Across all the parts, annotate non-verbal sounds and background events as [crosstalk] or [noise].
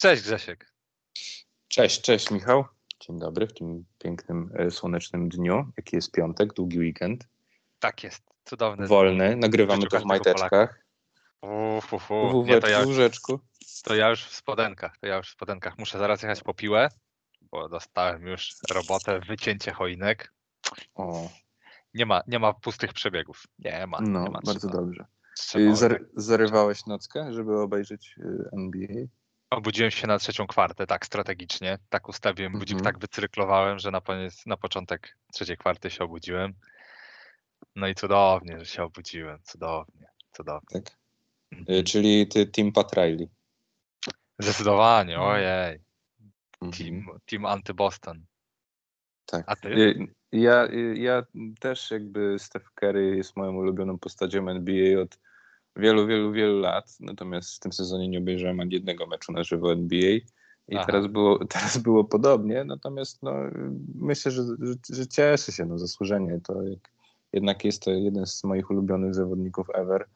Cześć Grzesiek. Cześć, cześć Michał. Dzień dobry w tym pięknym, e, słonecznym dniu, jaki jest piątek, długi weekend. Tak jest, cudowny. Wolny, nagrywamy to w majteczkach. Uf, uf, uf. Nie, to, ja, to ja już w spodenkach, to ja już w spodenkach. Muszę zaraz jechać po piłę, bo dostałem już robotę, wycięcie choinek. O, Nie ma, nie ma pustych przebiegów. Nie ma. no, nie ma bardzo dobrze. Zary, zarywałeś nockę, żeby obejrzeć y, NBA? Obudziłem się na trzecią kwartę, tak strategicznie. Tak ustawiłem budzik, Mhm. tak wycyklowałem, że na, koniec, na początek trzeciej kwarty się obudziłem. No i cudownie, że się obudziłem. Cudownie, cudownie. Tak. Mhm. Y, Czyli ty Team Pat Riley. Zdecydowanie, Mhm. ojej. Mhm. Team, team anty-Boston. Tak. A ty? Y, Ja, y, ja też jakby Steph Curry jest moją ulubioną postacią NBA od wielu, wielu, wielu lat. Natomiast w tym sezonie nie obejrzałem ani jednego meczu na żywo NBA. I Aha. teraz było, [laughs] teraz było podobnie, natomiast no, myślę, że, że, że cieszy się no, zasłużenie. To jednak jest to jeden z moich ulubionych zawodników ever.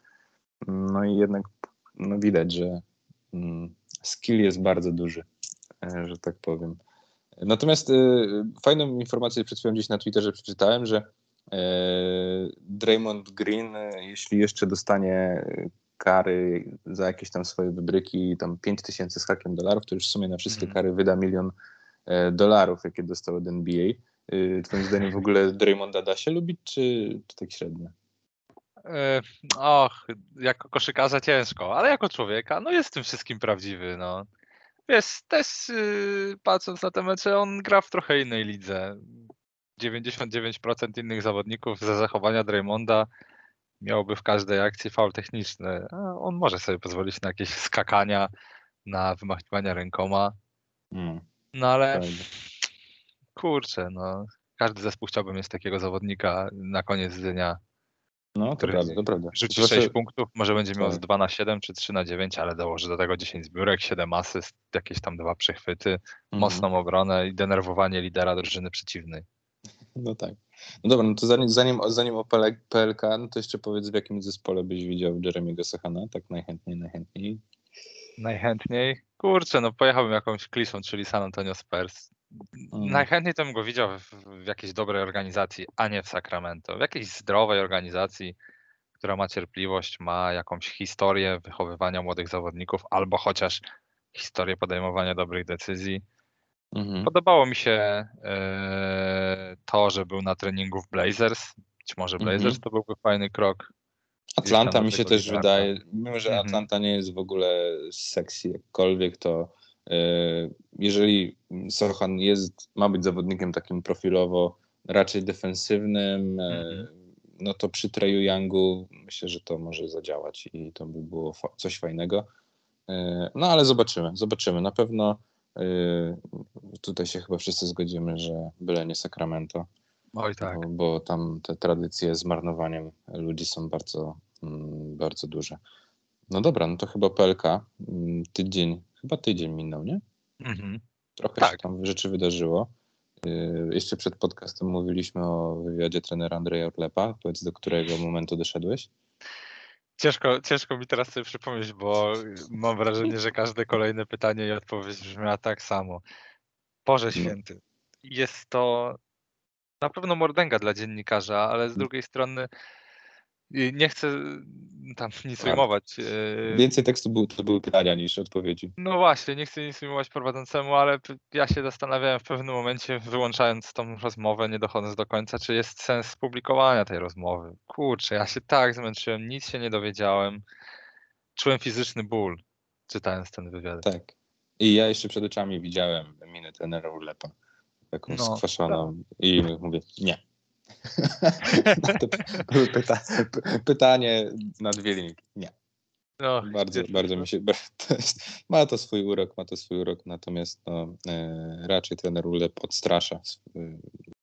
No i jednak no, widać, że mm, skill jest bardzo duży, e, że tak powiem. Natomiast y, fajną informację przed chwilą gdzieś na Twitterze przeczytałem, że Draymond Green, e, jeśli jeszcze dostanie e, kary za jakieś tam swoje wybryki, tam 5 tysięcy z hakiem dolarów, to już w sumie na wszystkie Mhm. kary wyda milion e, dolarów, jakie dostał od NBA. Y, Twoim zdaniem w ogóle Draymonda da się lubić, czy, czy tak średnio? E, Och, jako koszykarza ciężko, ale jako człowieka, no jest tym wszystkim prawdziwy, no. Wiesz, też yy, patrząc na te mecze, on gra w trochę innej lidze. 99% innych zawodników za zachowania Draymonda miałoby w każdej akcji faul techniczny, a on może sobie pozwolić na jakieś skakania, na wymachiwania rękoma, Mm, no ale kurczę, no. Każdy zespół chciałby mieć takiego zawodnika na koniec dnia. No, to prawda, to prawda. Rzuci Zwłaszcza- 6 punktów, może będzie miał z tak. 2 na 7 czy 3 na 9, ale dołoży do tego 10 zbiórek, 7 asyst, jakieś tam dwa przechwyty, Mhm. mocną obronę i denerwowanie lidera drużyny przeciwnej. No tak. No dobra, no to zanim, zanim, zanim o PL- PLK, no to jeszcze powiedz, w jakim zespole byś widział Jeremiego Sachana, tak najchętniej, najchętniej. Najchętniej, kurczę, no pojechałbym jakąś kliszą, czyli San Antonio Spurs. Najchętniej to bym go widział w, w jakiejś dobrej organizacji, a nie w Sacramento. W jakiejś zdrowej organizacji, która ma cierpliwość, ma jakąś historię wychowywania młodych zawodników, albo chociaż historię podejmowania dobrych decyzji. Mhm. Podobało mi się e, to, że był na treningu w Blazers. Być może Mhm. Blazers to byłby fajny krok. Atlanta mi się też wydaje, mimo że Mhm. Atlanta nie jest w ogóle sexy jakkolwiek, to e, jeżeli Sochan jest, ma być zawodnikiem takim profilowo raczej defensywnym, e, Mhm. no to przy Treju Youngu myślę, że to może zadziałać i to by było fa- coś fajnego. E, No ale zobaczymy, zobaczymy. Na pewno tutaj się chyba wszyscy zgodzimy, że byle nie Sacramento, Oj tak. bo, bo tam te tradycje z marnowaniem ludzi są bardzo, mm, bardzo duże. No dobra, no to chyba PLK. mm, Tydzień, chyba tydzień minął, nie? Mhm. Trochę Tak. się tam rzeczy wydarzyło. Yy, Jeszcze przed podcastem mówiliśmy o wywiadzie trenera Andrzeja Orlepa. Powiedz, do którego momentu doszedłeś? Ciężko, ciężko mi teraz sobie przypomnieć, bo mam wrażenie, że każde kolejne pytanie i odpowiedź brzmiała tak samo. Boże No. święty. Jest to na pewno mordęga dla dziennikarza, ale z drugiej strony nie chcę tam [laughs] nic ujmować. y, Więcej tekstu był, to były pytania niż odpowiedzi. No właśnie, nie chcę nic ujmować prowadzącemu, ale ja się zastanawiałem w pewnym momencie, wyłączając tą rozmowę, nie dochodząc do końca, czy jest sens publikowania tej rozmowy. Kurczę, ja się tak zmęczyłem, nic się nie dowiedziałem. Czułem fizyczny ból, czytając ten wywiad. Tak. I ja jeszcze przed oczami widziałem minę trenera Urlepa. Taką No, skwaszoną. I mówię, nie. [laughs] pyta pytanie na dwie linki. Nie. No, Bardzo, bardzo mi się. [laughs] To jest, ma to swój urok, ma to swój urok, natomiast no, e, raczej trener Urlep odstrasza e,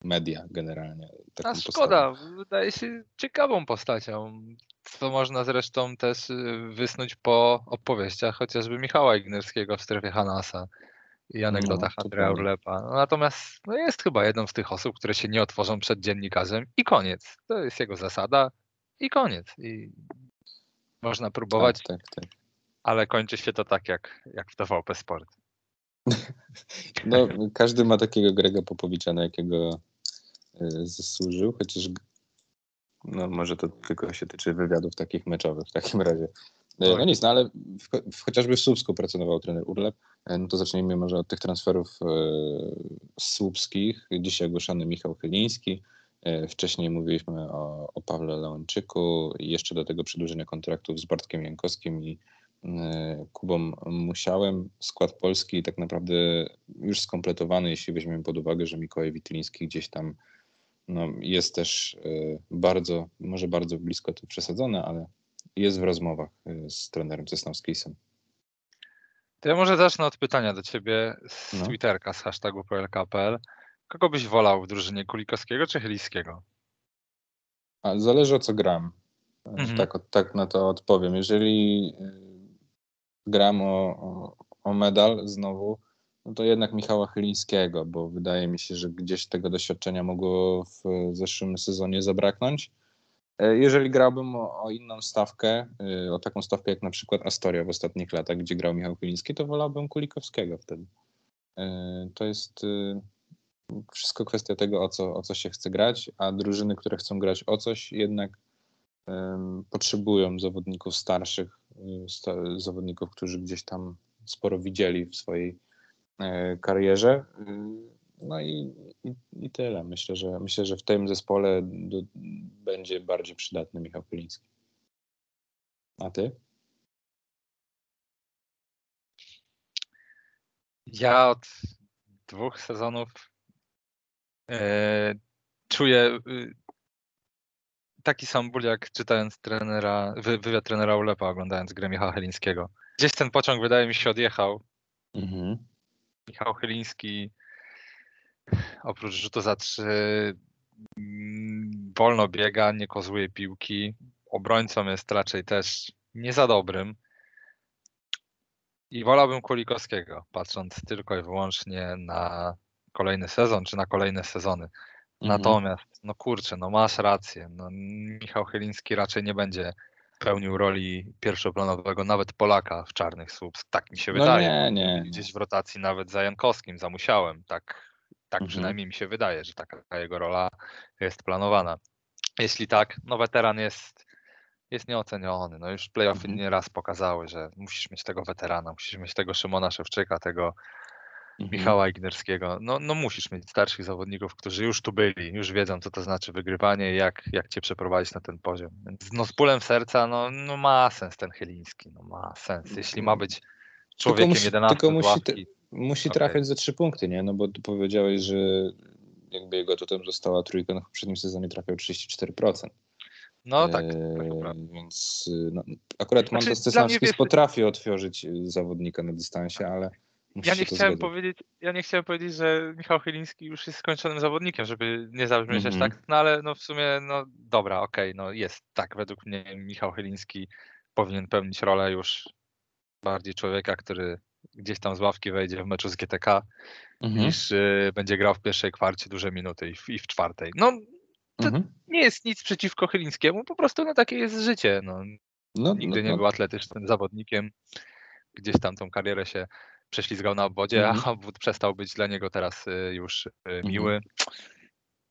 media generalnie. A postawą. szkoda, wydaje się ciekawą postacią. Co można zresztą też y, wysnuć po opowieściach chociażby Michała Ignerskiego w strefie Hanasa i anegdotach No, Andrea. Urlepa. No, natomiast no, jest chyba jedną z tych osób, które się nie otworzą przed dziennikarzem i koniec. To jest jego zasada i koniec. I można próbować, Tak, tak, tak. ale kończy się to tak jak, jak w TVP Sport. [laughs] No, każdy ma takiego Grega Popowicza, na jakiego y, zasłużył, chociaż no, może to tylko się tyczy wywiadów takich meczowych w takim razie. Y, no nic, no ale w, w, chociażby w Słupsku pracował trener Urlep, y, no to zacznijmy może od tych transferów e, słupskich. Dzisiaj ogłoszony Michał Chyliński, e, wcześniej mówiliśmy o, o Pawle Leonczyku i jeszcze do tego przedłużenia kontraktów z Bartkiem Jankowskim i E, Kubą Musiałem. Skład Polski tak naprawdę już skompletowany, jeśli weźmiemy pod uwagę, że Mikołaj Witliński gdzieś tam no, jest też e, bardzo, może bardzo blisko to przesadzone, ale jest w rozmowach e, z trenerem Cesnowskisem. To ja może zacznę od pytania do ciebie z no. Twitterka, z hashtagu PLK.pl. Kogo byś wolał w drużynie Kulikowskiego czy Chylińskiego? A, zależy o co gram. Mhm. Tak, tak na to odpowiem. Jeżeli gram o, o, o medal znowu, no to jednak Michała Chylińskiego, bo wydaje mi się, że gdzieś tego doświadczenia mogło w zeszłym sezonie zabraknąć. E, jeżeli grałbym o, o, inną stawkę, e, o taką stawkę jak na przykład Astoria w ostatnich latach, gdzie grał Michał Chyliński, to wolałbym Kulikowskiego wtedy. E, to jest wszystko kwestia tego, o co, o co się chce grać, a drużyny, które chcą grać o coś, jednak potrzebują zawodników starszych, zawodników, którzy gdzieś tam sporo widzieli w swojej karierze. No i, i, i tyle. Myślę, że myślę, że w tym zespole do, będzie bardziej przydatny Michał Pyliński. A ty? Ja od dwóch sezonów e, czuję y, taki sam ból, jak czytając trenera, wy, wywiad trenera Ulepa, oglądając grę Michała Chylińskiego. Gdzieś ten pociąg, wydaje mi się, odjechał. Mhm. Michał Chyliński oprócz rzutu za trzy mm, wolno biega, nie kozłuje piłki. Obrońcą jest raczej też nie za dobrym. I wolałbym Kulikowskiego, patrząc tylko i wyłącznie na kolejny sezon, czy na kolejne sezony. Mhm. Natomiast, no kurczę, no masz rację. No, Michał Chyliński raczej nie będzie pełnił roli pierwszoplanowego, nawet Polaka w Czarnych Słupsk. Tak mi się no wydaje. Nie, nie. Gdzieś w rotacji nawet za Jankowskim, za Musiałem. Tak, tak mhm. przynajmniej mi się wydaje, że taka jego rola jest planowana. Jeśli tak, no weteran jest, jest nieoceniony. No już playoffy mhm. nieraz pokazały, że musisz mieć tego weterana, musisz mieć tego Szymona Szewczyka, tego mhm. Michała Ignerskiego. No, no musisz mieć starszych zawodników, którzy już tu byli, już wiedzą, co to znaczy wygrywanie i jak, jak cię przeprowadzić na ten poziom. Więc no z bólem serca, no, no ma sens ten Chyliński, no ma sens. Jeśli ma być człowiekiem tylko musi, 11 tylko musi, ławki, musi okay. trafiać za trzy punkty, nie? No bo powiedziałeś, że jakby jego totem została trójka, no w poprzednim sezonie trafiał 34%. No tak, tak eee, Więc no, akurat znaczy, Montes Cesnawski potrafi otworzyć zawodnika na dystansie, ale ja nie chciałem powiedzieć, ja nie chciałem powiedzieć, że Michał Chyliński już jest skończonym zawodnikiem, żeby nie zabrzmieć mm -hmm. tak, no ale no w sumie, no dobra, okej, okay, no jest tak, według mnie Michał Chyliński powinien pełnić rolę już bardziej człowieka, który gdzieś tam z ławki wejdzie w meczu z GTK, -hmm. niż y, będzie grał w pierwszej kwarcie duże minuty i w, i w czwartej. No to -hmm. nie jest nic przeciwko Chylińskiemu, po prostu no takie jest życie. No, no Nigdy no, nie no. był atletycznym zawodnikiem, gdzieś tam tą karierę się prześlizgał na obwodzie, -hmm. a obwód przestał być dla niego teraz y, już y, mhm. miły.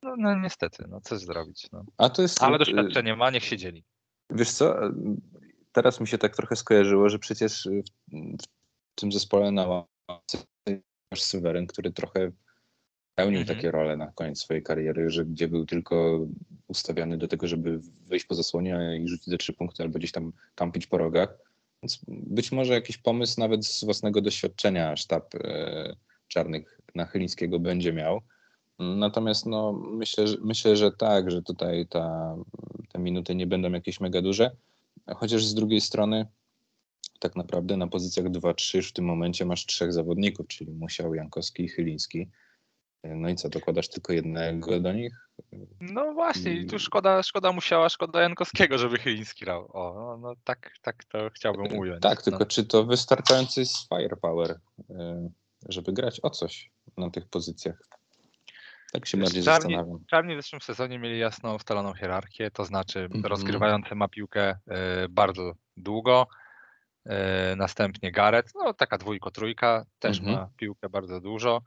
No, no, niestety, no coś zrobić. No. A to jest, Ale doświadczenie ma, niech się dzieli. Wiesz co, teraz mi się tak trochę skojarzyło, że przecież w, w tym zespole na ławce masz który trochę pełnił -hmm. takie role na koniec swojej kariery, że gdzie był tylko ustawiany do tego, żeby wyjść po zasłonie i rzucić ze trzy punkty albo gdzieś tam kampić po rogach więc być może jakiś pomysł nawet z własnego doświadczenia sztab e, czarnych Nachylińskiego będzie miał. Natomiast no, myślę, że, myślę, że tak, że tutaj ta, te minuty nie będą jakieś mega duże. Chociaż z drugiej strony tak naprawdę na pozycjach 2-3 w tym momencie masz trzech zawodników, czyli Musiał, Jankowski i Chyliński. No i co, dokładasz tylko jednego do nich? No właśnie, i tu szkoda, szkoda musiała, szkoda Jankowskiego, żeby Chyliński grał. O, no, no tak, tak to chciałbym ująć. Tak, tylko no. czy to wystarczający jest firepower, y, żeby grać o coś na tych pozycjach? Tak się bardziej Czarni, zastanawiam. Czarni w zeszłym sezonie mieli jasno ustaloną hierarchię, to znaczy mm -hmm. rozgrywający ma piłkę y, bardzo długo, e, następnie Gareth, no taka dwójko, trójka, też Mhm. ma piłkę bardzo dużo.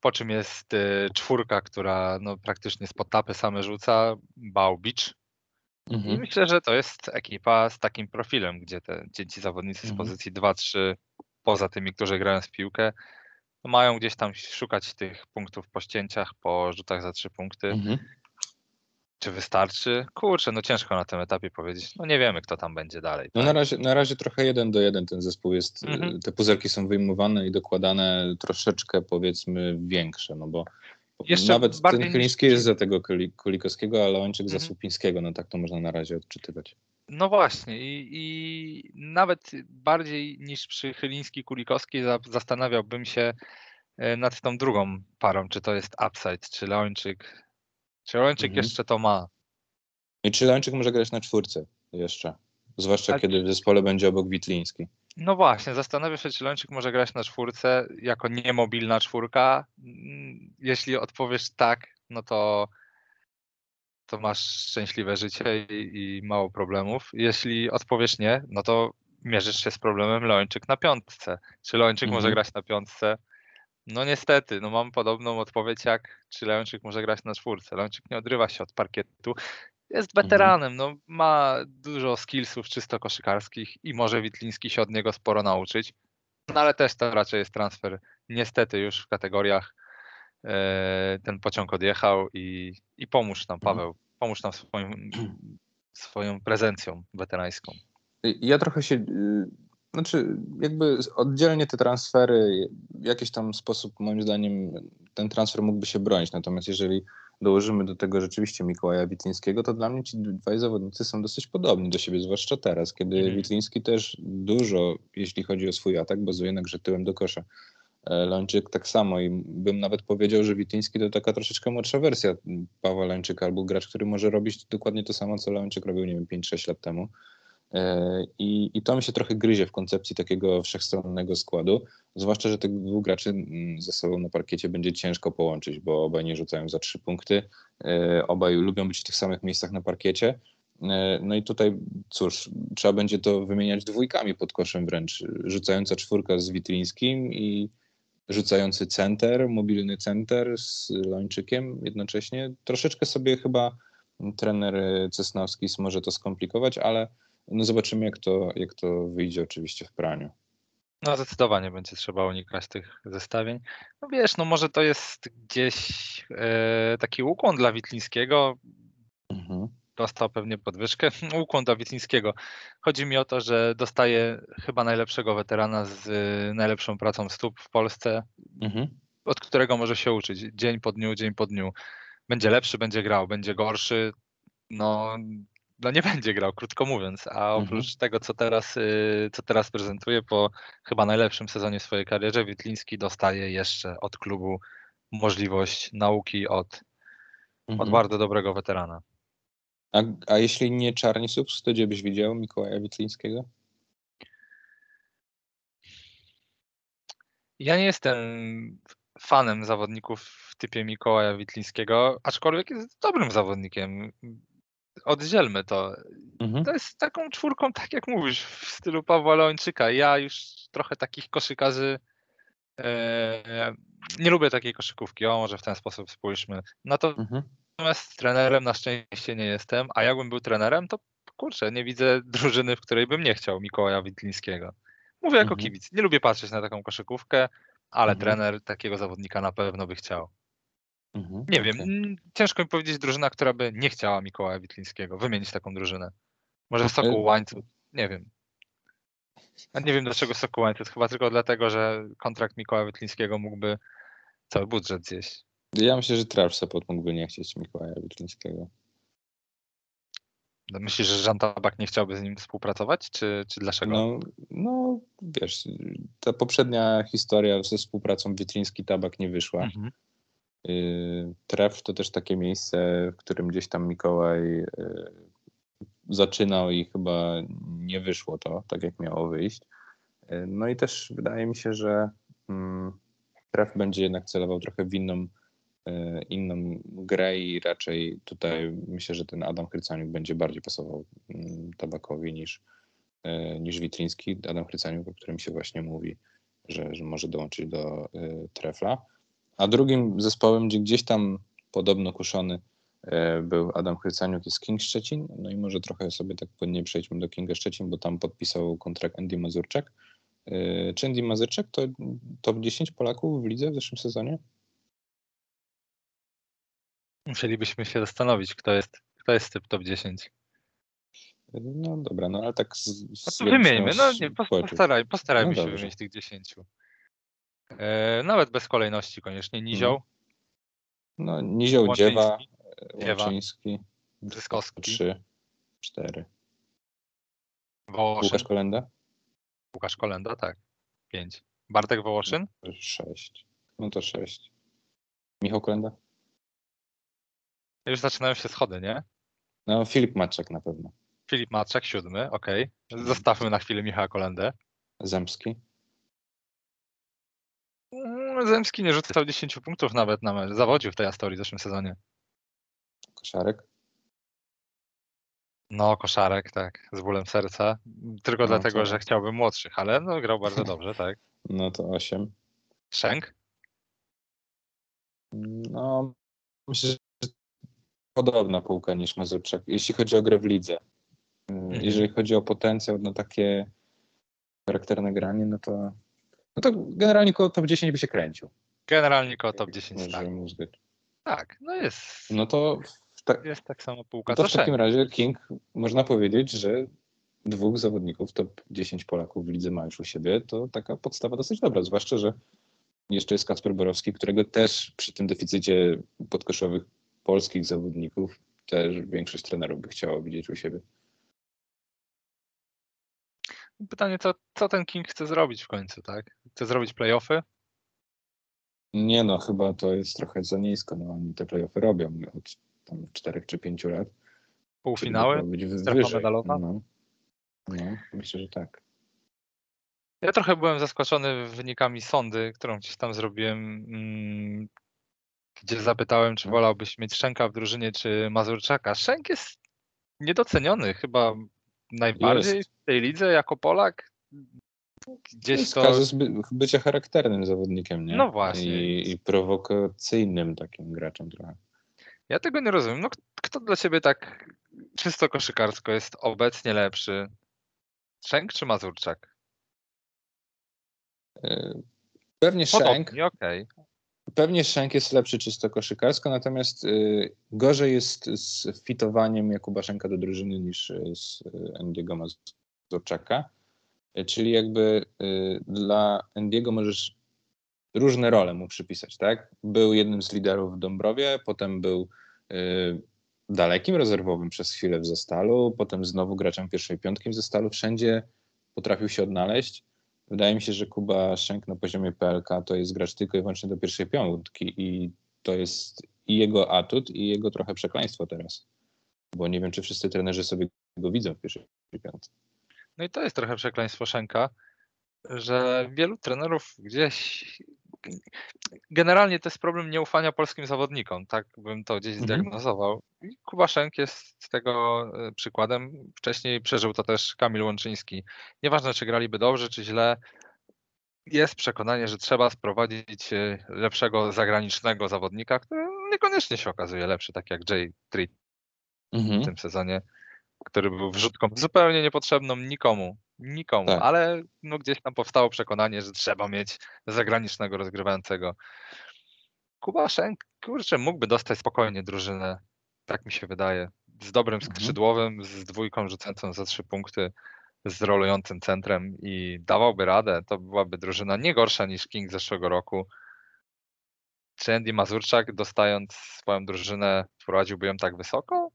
Po czym jest e, czwórka, która no, praktycznie z tapy same rzuca, Bałbicz. I Mhm. myślę, że to jest ekipa z takim profilem, gdzie, te, gdzie ci zawodnicy z Mhm. pozycji 2-3, poza tymi, którzy grają w piłkę, mają gdzieś tam szukać tych punktów po ścięciach, po rzutach za trzy punkty. Mhm. Czy wystarczy? Kurczę, no ciężko na tym etapie powiedzieć. No nie wiemy, kto tam będzie dalej. No tak? na razie, na razie trochę jeden do jeden ten zespół jest. Mhm. y, Te puzelki są wyjmowane i dokładane troszeczkę powiedzmy większe, no bo Jeszcze nawet ten niż- Chyliński jest za tego Kuli- Kulikowskiego, a Leończyk za Mhm. Słupińskiego, no tak to można na razie odczytywać. No właśnie i, i nawet bardziej niż przy Chyliński Kulikowski za, zastanawiałbym się e, nad tą drugą parą, czy to jest upside, czy Leończyk. Czy Leończyk Mhm. jeszcze to ma? I czy Leończyk może grać na czwórce jeszcze? Zwłaszcza Tak. kiedy w zespole będzie obok Witliński. No właśnie, zastanawiam się, czy Leończyk może grać na czwórce jako niemobilna czwórka. Mm, Jeśli odpowiesz tak, no to, to masz szczęśliwe życie i, i mało problemów. Jeśli odpowiesz nie, no to mierzysz się z problemem Leończyk na piątce. Czy Leończyk może Mhm. grać na piątce? No niestety, no mam podobną odpowiedź jak czy Leończyk może grać na czwórce. Leończyk nie odrywa się od parkietu. Jest Mhm. weteranem, no ma dużo skillsów czysto koszykarskich i może Witliński się od niego sporo nauczyć. No ale też to raczej jest transfer niestety już w kategoriach e, ten pociąg odjechał i, i pomóż nam Mhm. Paweł, pomóż nam swoim, swoją prezencją weterańską. Ja trochę się, y, znaczy jakby oddzielnie te transfery, w jakiś tam sposób moim zdaniem ten transfer mógłby się bronić, natomiast jeżeli dołożymy do tego rzeczywiście Mikołaja Witlińskiego, to dla mnie ci dwaj zawodnicy są dosyć podobni do siebie, zwłaszcza teraz, kiedy Mhm. Witliński też dużo, jeśli chodzi o swój atak, bazuje na grze tyłem do kosza. E, Lończyk tak samo i bym nawet powiedział, że Witliński to taka troszeczkę młodsza wersja Pawła Lończyka albo gracz, który może robić dokładnie to samo, co Lończyk robił, nie wiem, 5-6 lat temu. E, I, I to mi się trochę gryzie w koncepcji takiego wszechstronnego składu, zwłaszcza, że tych dwóch graczy mm, ze sobą na parkiecie będzie ciężko połączyć, bo obaj nie rzucają za trzy punkty, e, obaj lubią być w tych samych miejscach na parkiecie. E, No i tutaj cóż, trzeba będzie to wymieniać dwójkami pod koszem wręcz. Rzucająca czwórka z Witlińskim i rzucający center, mobilny center z Lończykiem jednocześnie. Troszeczkę sobie chyba trener Cesnowski może to skomplikować, ale no zobaczymy jak to, jak to wyjdzie oczywiście w praniu. No zdecydowanie będzie trzeba unikać tych zestawień. No wiesz, no może to jest gdzieś e, taki ukłon dla Witlińskiego, Mhm. dostał pewnie podwyżkę. [laughs] Ukłon dla Witlińskiego. Chodzi mi o to, że dostaje chyba najlepszego weterana z y, najlepszą pracą stóp w Polsce, Mhm. od którego może się uczyć dzień po dniu, dzień po dniu. Będzie lepszy, będzie grał, będzie gorszy. No, no nie będzie grał, krótko mówiąc. A oprócz tego, co teraz, y, co teraz prezentuje po chyba najlepszym sezonie w swojej karierze, Witliński dostaje jeszcze od klubu możliwość nauki od, od Mhm. bardzo dobrego weterana. A, a jeśli nie Czarni Subs, to gdzie byś widział Mikołaja Witlińskiego? Ja nie jestem fanem zawodników w typie Mikołaja Witlińskiego, aczkolwiek jest dobrym zawodnikiem. Oddzielmy to. Mhm. To jest taką czwórką, tak jak mówisz, w stylu Pawła Leończyka. Ja już trochę takich koszykarzy e, nie lubię takiej koszykówki. O, może w ten sposób spójrzmy. Mhm. Natomiast trenerem na szczęście nie jestem, a jakbym był trenerem, to kurczę, nie widzę drużyny, w której bym nie chciał Mikołaja Witlińskiego. Mówię jako Mhm. kibic. Nie lubię patrzeć na taką koszykówkę, ale Mhm. trener takiego zawodnika na pewno by chciał. Mhm. Nie wiem, Okej. mm, ciężko mi powiedzieć drużyna, która by nie chciała Mikołaja Witlińskiego, wymienić taką drużynę. Może Sokół Łańcuch, nie wiem. A nie wiem dlaczego Sokół Łańcuch, chyba tylko dlatego, że kontrakt Mikołaja Witlińskiego mógłby cały budżet zjeść. Ja myślę, że Trash Support mógłby nie chcieć Mikołaja Witlińskiego. Myślisz, że Żan Tabak nie chciałby z nim współpracować, czy, czy dlaczego? No, no, wiesz, ta poprzednia historia ze współpracą Witliński-Tabak nie wyszła. Mhm. Y, Tref to też takie miejsce, w którym gdzieś tam Mikołaj y, zaczynał i chyba nie wyszło to tak, jak miało wyjść. Y, No i też wydaje mi się, że mm, Tref będzie jednak celował trochę w inną, inną grę i raczej tutaj myślę, że ten Adam Krycaniuk będzie bardziej pasował mm, Tabakowi niż, niż Witriński, Adam Chrycaniuk, o którym się właśnie mówi, że, że może dołączyć do Trefla. A drugim zespołem, gdzie gdzieś tam podobno kuszony e, był Adam Chrycaniuk jest King Szczecin. No i może trochę sobie tak płynnie przejdźmy do Kinga Szczecin, bo tam podpisał kontrakt Andy Mazurczak. Czy Andy Mazurczak to top 10 Polaków w lidze w zeszłym sezonie? Musielibyśmy się zastanowić, kto jest, kto jest typ top 10. No dobra, no ale tak. Z, z no wymieńmy, no nie, postaraj, postarajmy no się wymienić tych 10. E, nawet bez kolejności koniecznie. Nizioł. Mhm. No, Nizioł, Łączyński, Dziewa, Łączyński. Brzyskowski. 3, 4. Wołoszyn. Łukasz Kolenda? Łukasz Kolenda, tak. 5. Bartek Wołoszyn? 6. No to 6. Michał Kolenda? Już zaczynają się schody, nie? No, Filip Maczek na pewno. Filip Maczek, siódmy, okej. Okay. Zostawmy na chwilę Michała Kolendę. Zemski? Zemski nie rzucał 10 punktów nawet na. Zawodził w tej Astorii w zeszłym sezonie. Koszarek? No, koszarek, tak, z bólem serca. Tylko no, dlatego, to... że chciałbym młodszych, ale no, grał bardzo dobrze, tak. No to 8. Szenk? No, myślę, że podobna półka niż Mazurczak, jeśli chodzi o grę w lidze. Mhm. Jeżeli chodzi o potencjał na takie charakterne granie, no to, no to generalnie koło top 10 by się kręcił. Generalnie koło top 10, tak. Tak, no jest. No to tak, jest tak samo półka. No to w takim razie King, można powiedzieć, że dwóch zawodników top 10 Polaków w lidze ma już u siebie, to taka podstawa dosyć dobra, zwłaszcza, że jeszcze jest Kacper Borowski, którego też przy tym deficycie podkoszowych polskich zawodników też większość trenerów by chciała widzieć u siebie. Pytanie, co, co ten King chce zrobić w końcu, tak? Chce zrobić playoffy? Nie no, chyba to jest trochę za nisko. No, oni te playoffy robią od tam 4 czy 5 lat. Półfinały? Być Strefa medalowa? No. no, myślę, że tak. Ja trochę byłem zaskoczony wynikami sądy, którą gdzieś tam zrobiłem, mm, gdzie zapytałem, czy wolałbyś mieć Szczęka w drużynie, czy Mazurczaka. Szczęk jest niedoceniony chyba najbardziej jest. w tej lidze jako Polak. Gdzieś to... kazus by, bycia charakternym zawodnikiem, nie? No właśnie. I, I, prowokacyjnym takim graczem trochę. Ja tego nie rozumiem. No, kto dla ciebie tak czysto koszykarsko jest obecnie lepszy? Szczęk czy Mazurczak? E, pewnie Szczęk. Okej. Okay. Pewnie Szczęk jest lepszy czysto koszykarsko, natomiast y, gorzej jest z fitowaniem Jakuba Szczęka do drużyny niż y, z y, Endiego Mazurczaka. Czyli jakby dla Endiego możesz różne role mu przypisać, tak? Był jednym z liderów w Dąbrowie, potem był dalekim rezerwowym przez chwilę w Zestalu, potem znowu graczem pierwszej piątki w Zestalu. Wszędzie potrafił się odnaleźć. Wydaje mi się, że Kuba Szenk na poziomie PLK to jest gracz tylko i wyłącznie do pierwszej piątki i to jest i jego atut, i jego trochę przekleństwo teraz. Bo nie wiem, czy wszyscy trenerzy sobie go widzą w pierwszej piątce. No i to jest trochę przekleństwo Szenka, że wielu trenerów gdzieś generalnie to jest problem nieufania polskim zawodnikom, tak bym to gdzieś mhm. zdiagnozował. I Kubaszenk jest tego e, przykładem. Wcześniej przeżył to też Kamil Łączyński. Nieważne, czy graliby dobrze, czy źle, jest przekonanie, że trzeba sprowadzić e, lepszego zagranicznego zawodnika, który niekoniecznie się okazuje lepszy, tak jak Jay Treat mhm. w tym sezonie, który był wrzutką zupełnie niepotrzebną nikomu Nikomu, tak. ale no gdzieś tam powstało przekonanie, że trzeba mieć zagranicznego rozgrywającego. Kuba Szenk, kurczę, mógłby dostać spokojnie drużynę, tak mi się wydaje, z dobrym mhm. skrzydłowym, z dwójką rzucającą za trzy punkty, z rolującym centrem i dawałby radę. To byłaby drużyna nie gorsza niż King zeszłego roku. Czy Andy Mazurczak, dostając swoją drużynę, wprowadziłby ją tak wysoko?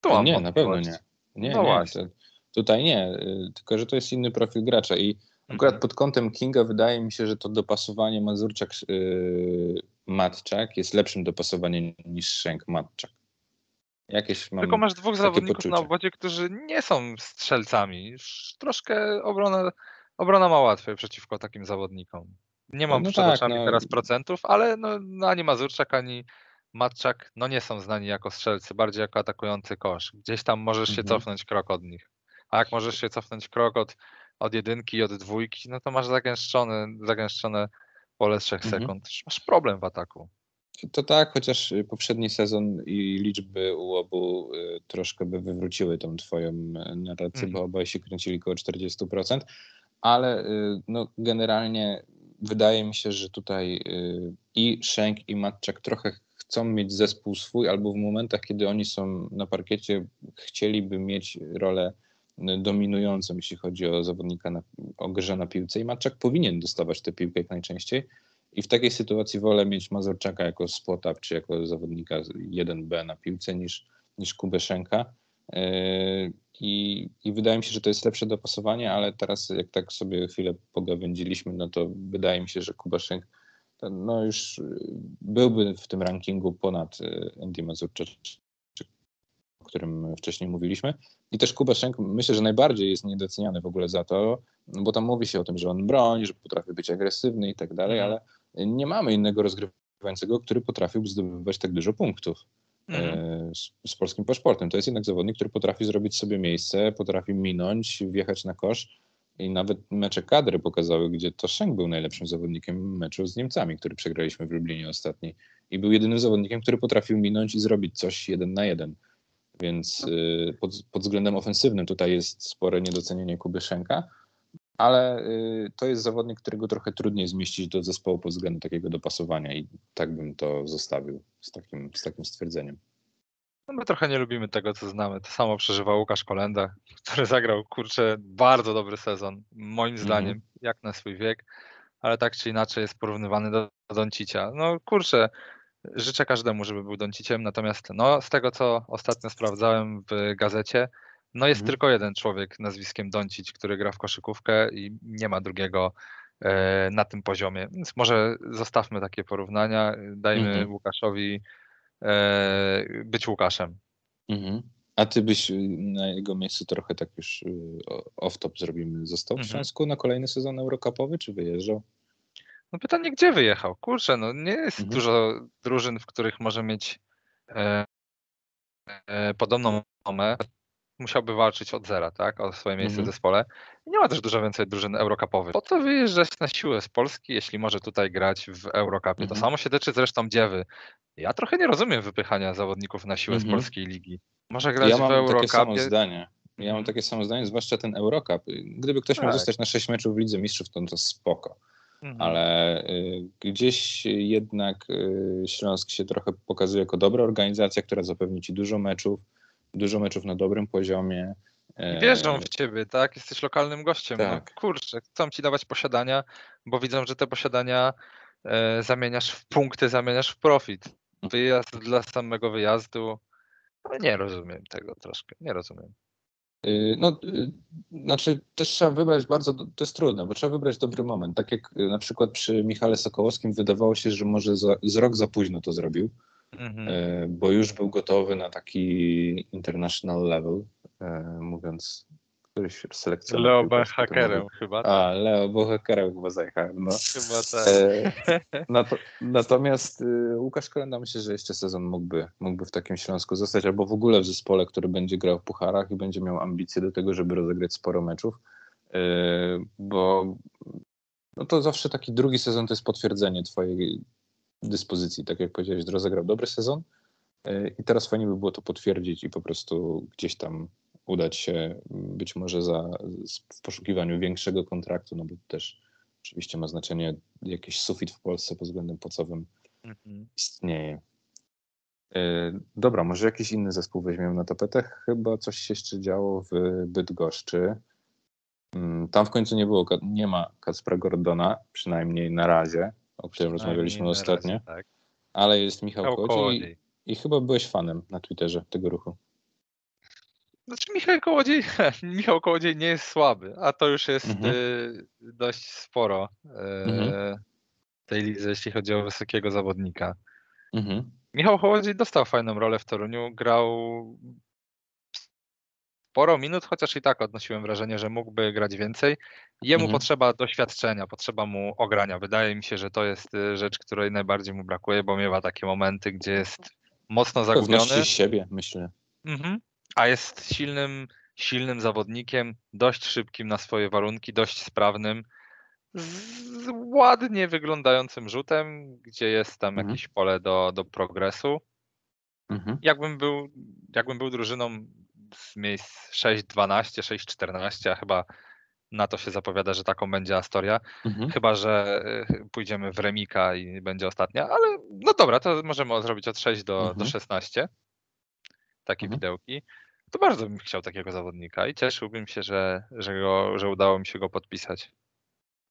To nie, na pewno nie. Nie, no nie. Właśnie. To, Tutaj nie, y, tylko że to jest inny profil gracza i akurat mhm. pod kątem Kinga wydaje mi się, że to dopasowanie Mazurczak-Matczak y, jest lepszym dopasowaniem niż Szenk-Matczak. Jakieś mam Tylko masz dwóch zawodników poczucie. na obwodzie, którzy nie są strzelcami. Troszkę obrona, obrona ma łatwiej przeciwko takim zawodnikom. Nie mam no przed tak, oczami no. teraz procentów, ale no, no, ani Mazurczak, ani Matczak no nie są znani jako strzelcy, bardziej jako atakujący kosz. Gdzieś tam możesz się mhm. cofnąć krok od nich. A jak możesz się cofnąć krok od, od jedynki od dwójki, no to masz zagęszczone, zagęszczone pole 3 Mhm. sekund. Masz problem w ataku. To tak, chociaż y, poprzedni sezon i liczby u obu y, troszkę by wywróciły tą twoją y, narrację, Mhm. bo obaj się kręcili około 40%, ale no, generalnie wydaje mi się, że tutaj i Shank i Matczak trochę chcą mieć zespół swój, albo w momentach, kiedy oni są na parkiecie, chcieliby mieć rolę dominującą, jeśli chodzi o zawodnika na, o grze na piłce i Matczak powinien dostawać tę piłkę jak najczęściej. I w takiej sytuacji wolę mieć Mazurczaka jako spot-up, czy jako zawodnika 1B na piłce niż, niż Kubę Szenka. Yy, I, I wydaje mi się, że to jest lepsze dopasowanie, ale teraz jak tak sobie chwilę pogawędziliśmy, no to wydaje mi się, że Kuba Szenk to no już byłby w tym rankingu ponad yy, Andy Mazurczak, o którym wcześniej mówiliśmy. I też Kuba Szenk myślę, że najbardziej jest niedoceniany w ogóle za to, bo tam mówi się o tym, że on broni, że potrafi być agresywny i tak dalej, Mhm. ale nie mamy innego rozgrywającego, który potrafił zdobywać tak dużo punktów Mhm. e, z, z polskim paszportem. To jest jednak zawodnik, który potrafi zrobić sobie miejsce, potrafi minąć, wjechać na kosz i nawet mecze kadry pokazały, gdzie to Schenk był najlepszym zawodnikiem meczu z Niemcami, który przegraliśmy w Lublinie ostatni i był jedynym zawodnikiem, który potrafił minąć i zrobić coś jeden na jeden. Więc y, pod, pod względem ofensywnym tutaj jest spore niedocenienie Kuby Szenka, ale y, to jest zawodnik, którego trochę trudniej zmieścić do zespołu pod względem takiego dopasowania i tak bym to zostawił z takim, z takim stwierdzeniem. No my trochę nie lubimy tego, co znamy. To samo przeżywa Łukasz Kolenda, który zagrał, kurczę, bardzo dobry sezon, moim Mhm. zdaniem, jak na swój wiek, ale tak czy inaczej jest porównywany do Doncicia. No kurczę, życzę każdemu, żeby był Donciciem, natomiast no, z tego, co ostatnio sprawdzałem w gazecie, no jest Mhm. tylko jeden człowiek nazwiskiem Doncic, który gra w koszykówkę i nie ma drugiego e, na tym poziomie. Więc może zostawmy takie porównania, dajmy Mhm. Łukaszowi e, być Łukaszem. Mhm. A ty byś y, na jego miejscu trochę tak już y, off-top zrobimy. Został w Mhm. Śląsku na kolejny sezon Eurocupowy, czy wyjeżdżał? No pytanie, gdzie wyjechał? Kurczę, no nie jest Mhm. dużo drużyn, w których może mieć e, e, podobną nomę. Musiałby walczyć od zera, tak? O swoje miejsce Mhm. w zespole. I nie ma też dużo więcej drużyn eurocupowych. Po co wyjeżdżać na siłę z Polski, jeśli może tutaj grać w Eurocupie? To Mhm. samo się tyczy zresztą Dziewy. Ja trochę nie rozumiem wypychania zawodników na siłę z Mhm. polskiej ligi. Może grać Ja w mam takie samo zdanie. Ja mam Mhm. takie samo zdanie, zwłaszcza ten Eurocup. Gdyby ktoś miał Tak. zostać na 6 meczów w Lidze Mistrzów, to to spoko. Mhm. ale y, gdzieś jednak y, Śląsk się trochę pokazuje jako dobra organizacja, która zapewni ci dużo meczów, dużo meczów na dobrym poziomie. E, Wierzą w ciebie, tak? Jesteś lokalnym gościem. Tak. No kurczę, chcą ci dawać posiadania, bo widzą, że te posiadania e, zamieniasz w punkty, zamieniasz w profit. Wyjazd dla samego wyjazdu. No, nie rozumiem tego troszkę. Nie rozumiem. Y, No, y, znaczy też trzeba wybrać bardzo, to jest trudne, bo trzeba wybrać dobry moment. Tak jak y, na przykład przy Michale Sokołowskim wydawało się, że może za, z rok za późno to zrobił, Mhm. bo już był gotowy na taki international level, mówiąc któryś selekcjoner. Leo to hakerem chyba. A, Leo Bohekerem chyba zajechałem, no. Chyba tak. E, [laughs] nato, natomiast y, Łukasz Kolenda myślę, że jeszcze sezon mógłby, mógłby w takim Śląsku zostać, albo w ogóle w zespole, który będzie grał w pucharach i będzie miał ambicje do tego, żeby rozegrać sporo meczów, y, bo no to zawsze taki drugi sezon to jest potwierdzenie twojej dyspozycji, tak jak powiedziałeś, rozegrał dobry sezon y, i teraz fajnie by było to potwierdzić i po prostu gdzieś tam udać się być może za, w poszukiwaniu większego kontraktu, no bo też oczywiście ma znaczenie jakiś sufit w Polsce pod względem płacowym Mhm. istnieje. E, Dobra, może jakiś inny zespół weźmiemy na tapetę. Chyba coś się jeszcze działo w Bydgoszczy. Mm, Tam w końcu nie było, nie ma Kacpra Gordona, przynajmniej na razie, o którym rozmawialiśmy ostatnio, razie, Tak. ale jest Michał Kołodziej i, i chyba byłeś fanem na Twitterze tego ruchu. Znaczy Michał Kołodziej, [laughs] Michał Kołodziej nie jest słaby, a to już jest Mhm. y, dość sporo y, Mhm. tej lidze, jeśli chodzi o wysokiego zawodnika. Mhm. Michał Kołodziej dostał fajną rolę w Toruniu, grał sporo minut, chociaż i tak odnosiłem wrażenie, że mógłby grać więcej. Jemu Mhm. potrzeba doświadczenia, potrzeba mu ogrania. Wydaje mi się, że to jest y, rzecz, której najbardziej mu brakuje, bo miewa takie momenty, gdzie jest mocno zagubiony. Pewności siebie, myślę. Mhm. A jest silnym silnym zawodnikiem, dość szybkim na swoje warunki, dość sprawnym, z ładnie wyglądającym rzutem, gdzie jest tam Mhm. jakieś pole do, do progresu. Mhm. Jakbym był, jakbym był drużyną z miejsc 6-12, 6-14, a chyba na to się zapowiada, że taką będzie Astoria. Mhm. Chyba, że y, pójdziemy w Remika i będzie ostatnia, ale no dobra, to możemy zrobić od 6 do, do Mhm. 16. Takie Mhm. widełki. To bardzo bym chciał takiego zawodnika i cieszyłbym się, że, że, go, że udało mi się go podpisać.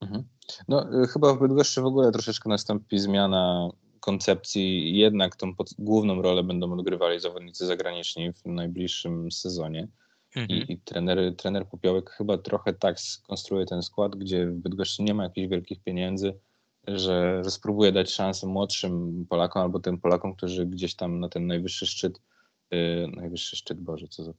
Mhm. No, y, chyba w Bydgoszczy w ogóle troszeczkę nastąpi zmiana koncepcji. Jednak tą pod, główną rolę będą odgrywali zawodnicy zagraniczni w najbliższym sezonie. Mhm. I, i trener, trener Popiołek chyba trochę tak skonstruuje ten skład, gdzie w Bydgoszczy nie ma jakichś wielkich pieniędzy, że, że spróbuje dać szansę młodszym Polakom albo tym Polakom, którzy gdzieś tam na ten najwyższy szczyt, najwyższy szczyt, Boże, co za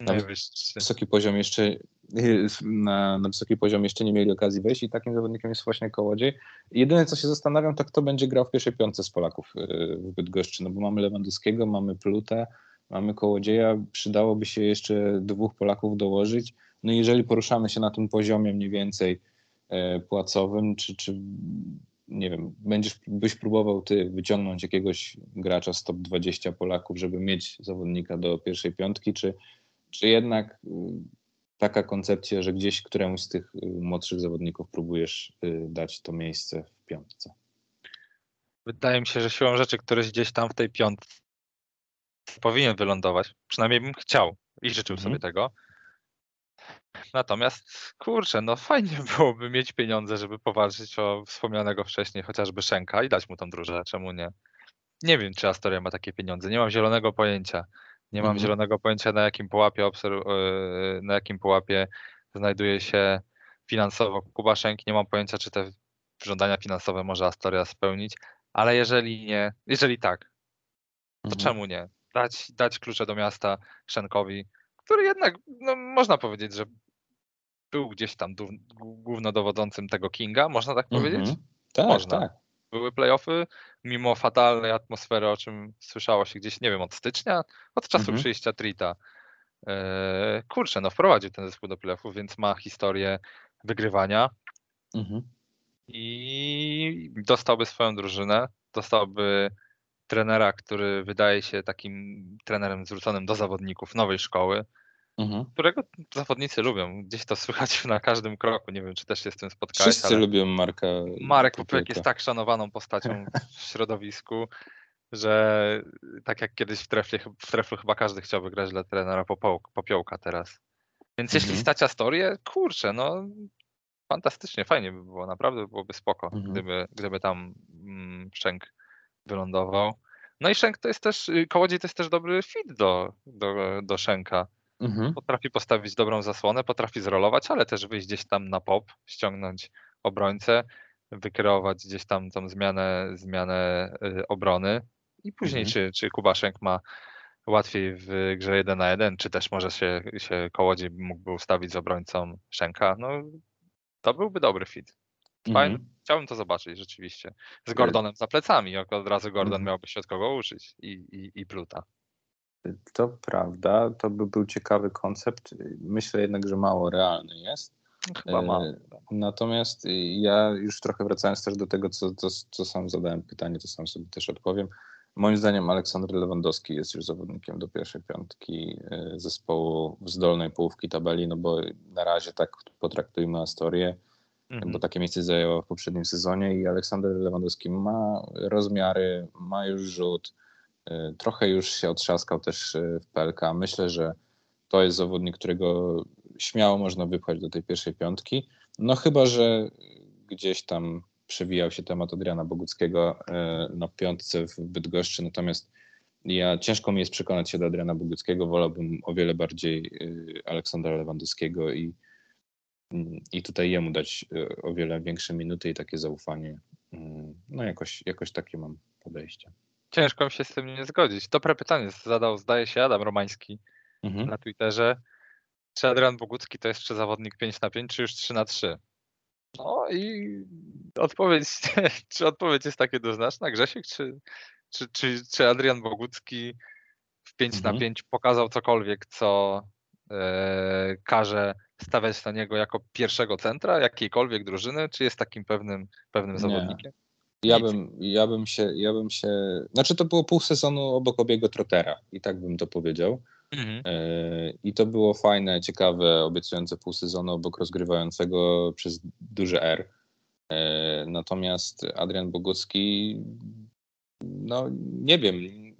nawet Najwyższy. wysoki poziom jeszcze yy, na, na wysoki poziom jeszcze nie mieli okazji wejść i takim zawodnikiem jest właśnie Kołodziej. Jedyne co się zastanawiam, to kto będzie grał w pierwszej piątce z Polaków yy, w Bydgoszczy, no bo mamy Lewandowskiego, mamy Plutę, mamy Kołodzieja, przydałoby się jeszcze dwóch Polaków dołożyć. No i jeżeli poruszamy się na tym poziomie mniej więcej e, płacowym, czy, czy nie wiem, będziesz, byś próbował ty wyciągnąć jakiegoś gracza z top 20 Polaków, żeby mieć zawodnika do pierwszej piątki, czy, czy jednak y, taka koncepcja, że gdzieś któremuś z tych y, młodszych zawodników próbujesz y, dać to miejsce w piątce? Wydaje mi się, że siłą rzeczy któryś gdzieś tam w tej piątce powinien wylądować. Przynajmniej bym chciał i życzył Mhm. sobie tego. Natomiast kurczę, no fajnie [laughs] byłoby mieć pieniądze, żeby powalczyć o wspomnianego wcześniej chociażby Szenka i dać mu tą drużynę, czemu nie? Nie wiem, czy Astoria ma takie pieniądze, nie mam zielonego pojęcia. Nie mam Mhm. zielonego pojęcia, na jakim pułapie, e, na jakim pułapie znajduje się finansowo Kuba Szenk. Nie mam pojęcia, czy te żądania finansowe może Astoria spełnić, ale jeżeli nie, jeżeli tak, to Mhm. czemu nie? Dać, dać klucze do miasta Szenkowi, który jednak, no, można powiedzieć, że był gdzieś tam głównodowodzącym tego Kinga, można tak powiedzieć? Mhm. Tak, Można. tak. Były playoffy, mimo fatalnej atmosfery, o czym słyszało się gdzieś, nie wiem, od stycznia, od czasu Mhm. przyjścia Trita. Eee, kurczę, no wprowadził ten zespół do playoffów, więc ma historię wygrywania Mhm. i dostałby swoją drużynę, dostałby trenera, który wydaje się takim trenerem zwróconym do zawodników nowej szkoły, Mhm. którego zawodnicy lubią. Gdzieś to [laughs] słychać na każdym kroku. Nie wiem, czy też się z tym spotkałeś, Wszyscy lubią Marka Marek Popiołka. jest tak szanowaną postacią [laughs] w środowisku, że tak jak kiedyś w trefle, w treflu chyba każdy chciałby grać dla trenera Popiołka teraz. Więc jeśli Mhm. Astorię, kurczę, no fantastycznie, fajnie by było, naprawdę byłoby spoko, Mhm. gdyby, gdyby tam mm, Szczęk wylądował. No i Szczęk to jest też, y, Kołodziej to jest też dobry fit do, do, do Szczęka. Mhm. Potrafi postawić dobrą zasłonę, potrafi zrolować, ale też wyjść gdzieś tam na pop, ściągnąć obrońcę, wykreować gdzieś tam tą zmianę, zmianę y, obrony i później Mhm. czy, czy Kubaszenk ma łatwiej w grze 1 na 1, czy też może się, się Kołodziej mógłby ustawić z obrońcą Szenka, no to byłby dobry fit. Mhm. Chciałbym to zobaczyć rzeczywiście. Z Gordonem za plecami, jak od razu Gordon Mhm. miałby się od kogo uczyć i, i, i Pluta. To prawda, to by był ciekawy koncept. Myślę jednak, że mało realny jest. Chyba ma. E, Natomiast ja już trochę wracając też do tego, co, co, co sam zadałem pytanie, to sam sobie też odpowiem. Moim zdaniem Aleksander Lewandowski jest już zawodnikiem do pierwszej piątki zespołu z dolnej połówki tabeli, no bo na razie tak potraktujmy Astorię, Mhm. bo takie miejsce zajęła w poprzednim sezonie i Aleksander Lewandowski ma rozmiary, ma już rzut, y, trochę już się otrzaskał też y, w PLK. Myślę, że to jest zawodnik, którego śmiało można wypchać do tej pierwszej piątki. No chyba, że gdzieś tam przewijał się temat Adriana Boguckiego y, na piątce w Bydgoszczy, natomiast ja ciężko mi jest przekonać się do Adriana Boguckiego, wolałbym o wiele bardziej Aleksandra Lewandowskiego i i tutaj jemu dać y, o wiele większe minuty i takie zaufanie. Mm, No jakoś, jakoś takie mam podejście. Ciężko mi się z tym nie zgodzić. Dobre pytanie zadał, zdaje się, Adam Romański Mhm. na Twitterze. Czy Adrian Bogucki to jeszcze zawodnik 5 na 5, czy już 3 na 3? No i odpowiedź, [laughs] czy odpowiedź jest taka jednoznaczna, Grzesiek, czy, czy, czy, czy Adrian Bogucki w 5 na Mhm. 5 pokazał cokolwiek, co, e, każe stawiać na niego jako pierwszego centra jakiejkolwiek drużyny, czy jest takim pewnym, pewnym Nie. zawodnikiem? Ja bym, ja bym się, ja bym się, znaczy to było pół sezonu obok obiego Trotera i tak bym to powiedział. Mhm. E, I to było fajne, ciekawe, obiecujące pół sezonu obok rozgrywającego przez duże R. E, Natomiast Adrian Bogucki, no nie wiem,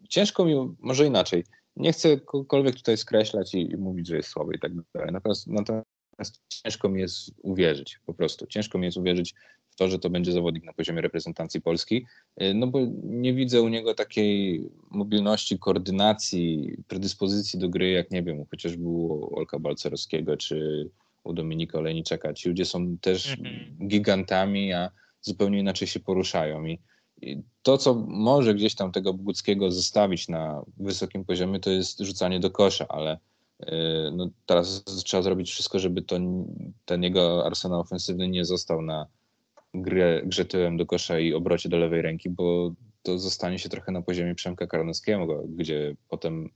ciężko mi, może inaczej. Nie chcę kogokolwiek tutaj skreślać i, i mówić, że jest słaby i tak dalej. Natomiast, natomiast ciężko mi jest uwierzyć, po prostu. Ciężko mi jest uwierzyć w to, że to będzie zawodnik na poziomie reprezentacji Polski, y, no bo nie widzę u niego takiej mobilności, koordynacji, predyspozycji do gry, jak nie wiem, chociażby u Olka Balcerowskiego czy u Dominika Olejniczaka. Ci ludzie są też Mhm. gigantami, a zupełnie inaczej się poruszają i to, co może gdzieś tam tego Boguckiego zostawić na wysokim poziomie, to jest rzucanie do kosza, ale yy, no, teraz trzeba zrobić wszystko, żeby to, ten jego arsenał ofensywny nie został na grę, grze tyłem do kosza i obrocie do lewej ręki, bo to zostanie się trochę na poziomie Przemka Karnowskiego, gdzie potem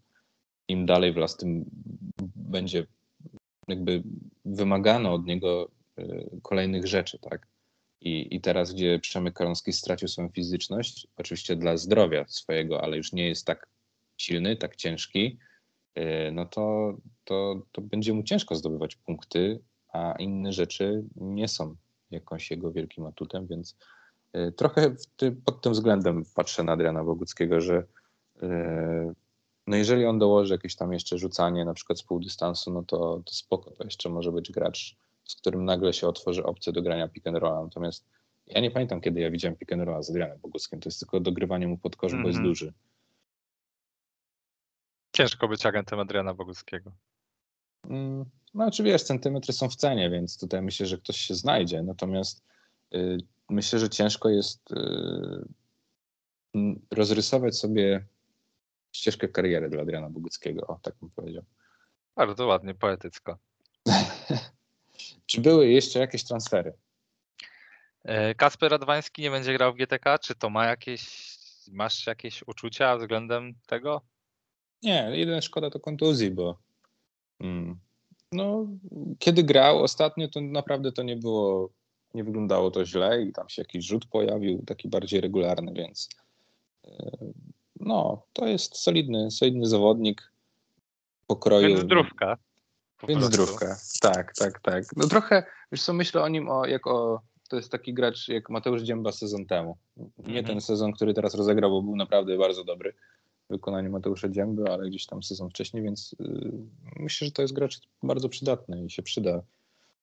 im dalej w las, tym będzie jakby wymagano od niego yy, kolejnych rzeczy, tak? I, I teraz, gdzie Przemek Karąski stracił swoją fizyczność, oczywiście dla zdrowia swojego, ale już nie jest tak silny, tak ciężki, yy, no to, to, to będzie mu ciężko zdobywać punkty, a inne rzeczy nie są jakąś jego wielkim atutem, więc yy, trochę pod tym względem patrzę na Adriana Boguckiego, że yy, no jeżeli on dołoży jakieś tam jeszcze rzucanie, na przykład z pół dystansu, no to, to spoko, to jeszcze może być gracz z którym nagle się otworzy opcja do grania pick and rolla. Natomiast ja nie pamiętam, kiedy ja widziałem pick and rolla z Adrianem Boguskiem. To jest tylko dogrywanie mu pod kosz, bo jest Mhm. duży. Ciężko być agentem Adriana Boguckiego. Mm, No czy wiesz, centymetry są w cenie, więc tutaj myślę, że ktoś się znajdzie. Natomiast y, myślę, że ciężko jest y, mm, rozrysować sobie ścieżkę kariery dla Adriana Boguckiego, o tak bym powiedział. Bardzo ładnie, poetycko. Czy były jeszcze jakieś transfery? E, Kasper Radwański nie będzie grał w GTK? Czy to ma jakieś, masz jakieś uczucia względem tego? Nie, jedyna szkoda to kontuzji, bo mm, no, kiedy grał ostatnio, to naprawdę to nie było, nie wyglądało to źle i tam się jakiś rzut pojawił, taki bardziej regularny, więc e, no, to jest solidny, solidny zawodnik pokroju. Więc zdrówka. Więc zdrówka. Tak, tak, tak. No trochę, wiesz co, myślę o nim o, jak o, to jest taki gracz jak Mateusz Dzięba sezon temu. Nie Mhm. ten sezon, który teraz rozegrał, bo był naprawdę bardzo dobry w wykonaniu Mateusza Dzięby, ale gdzieś tam sezon wcześniej, więc yy, myślę, że to jest gracz bardzo przydatny i się przyda.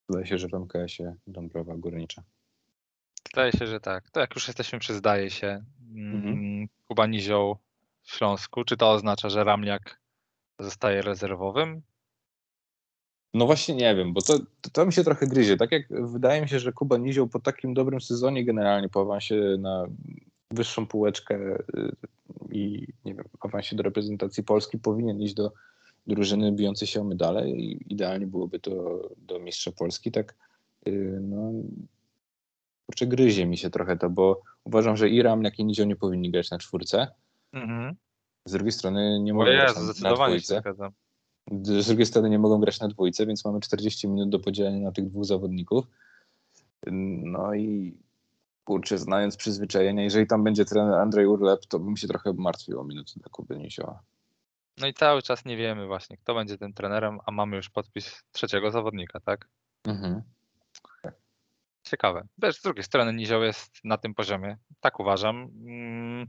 Zdaje się, że w MKS-ie Dąbrowa Górnicza. Zdaje się, że tak. To jak już jesteśmy przy zdaje się, Mhm. mm, Kuba Nizioł w Śląsku, czy to oznacza, że Ramliak zostaje rezerwowym? No właśnie nie wiem, bo to, to, to mi się trochę gryzie. Tak jak wydaje mi się, że Kuba Nizioł po takim dobrym sezonie generalnie po awansie na wyższą półeczkę y, i nie wiem, awansie do reprezentacji Polski powinien iść do drużyny bijącej się o medale i idealnie byłoby to do mistrza Polski. Tak y, no kurczę, gryzie mi się trochę to, bo uważam, że i Ramliak i Nizioł nie powinni grać na czwórce. Mhm. Z drugiej strony nie mogą grać na, na zdecydowanie się dwójce. zgadzam. Z drugiej strony nie mogą grać na dwójce, więc mamy 40 minut do podzielenia na tych dwóch zawodników. No i kurczę, znając przyzwyczajenia, jeżeli tam będzie trener Andrzej Urlep, to bym się trochę martwił o minuty dla Kuby Nizioła. No i cały czas nie wiemy właśnie, kto będzie tym trenerem, a mamy już podpis trzeciego zawodnika, tak? Mhm. Ciekawe. Też z drugiej strony Nizioł jest na tym poziomie, tak uważam, mm,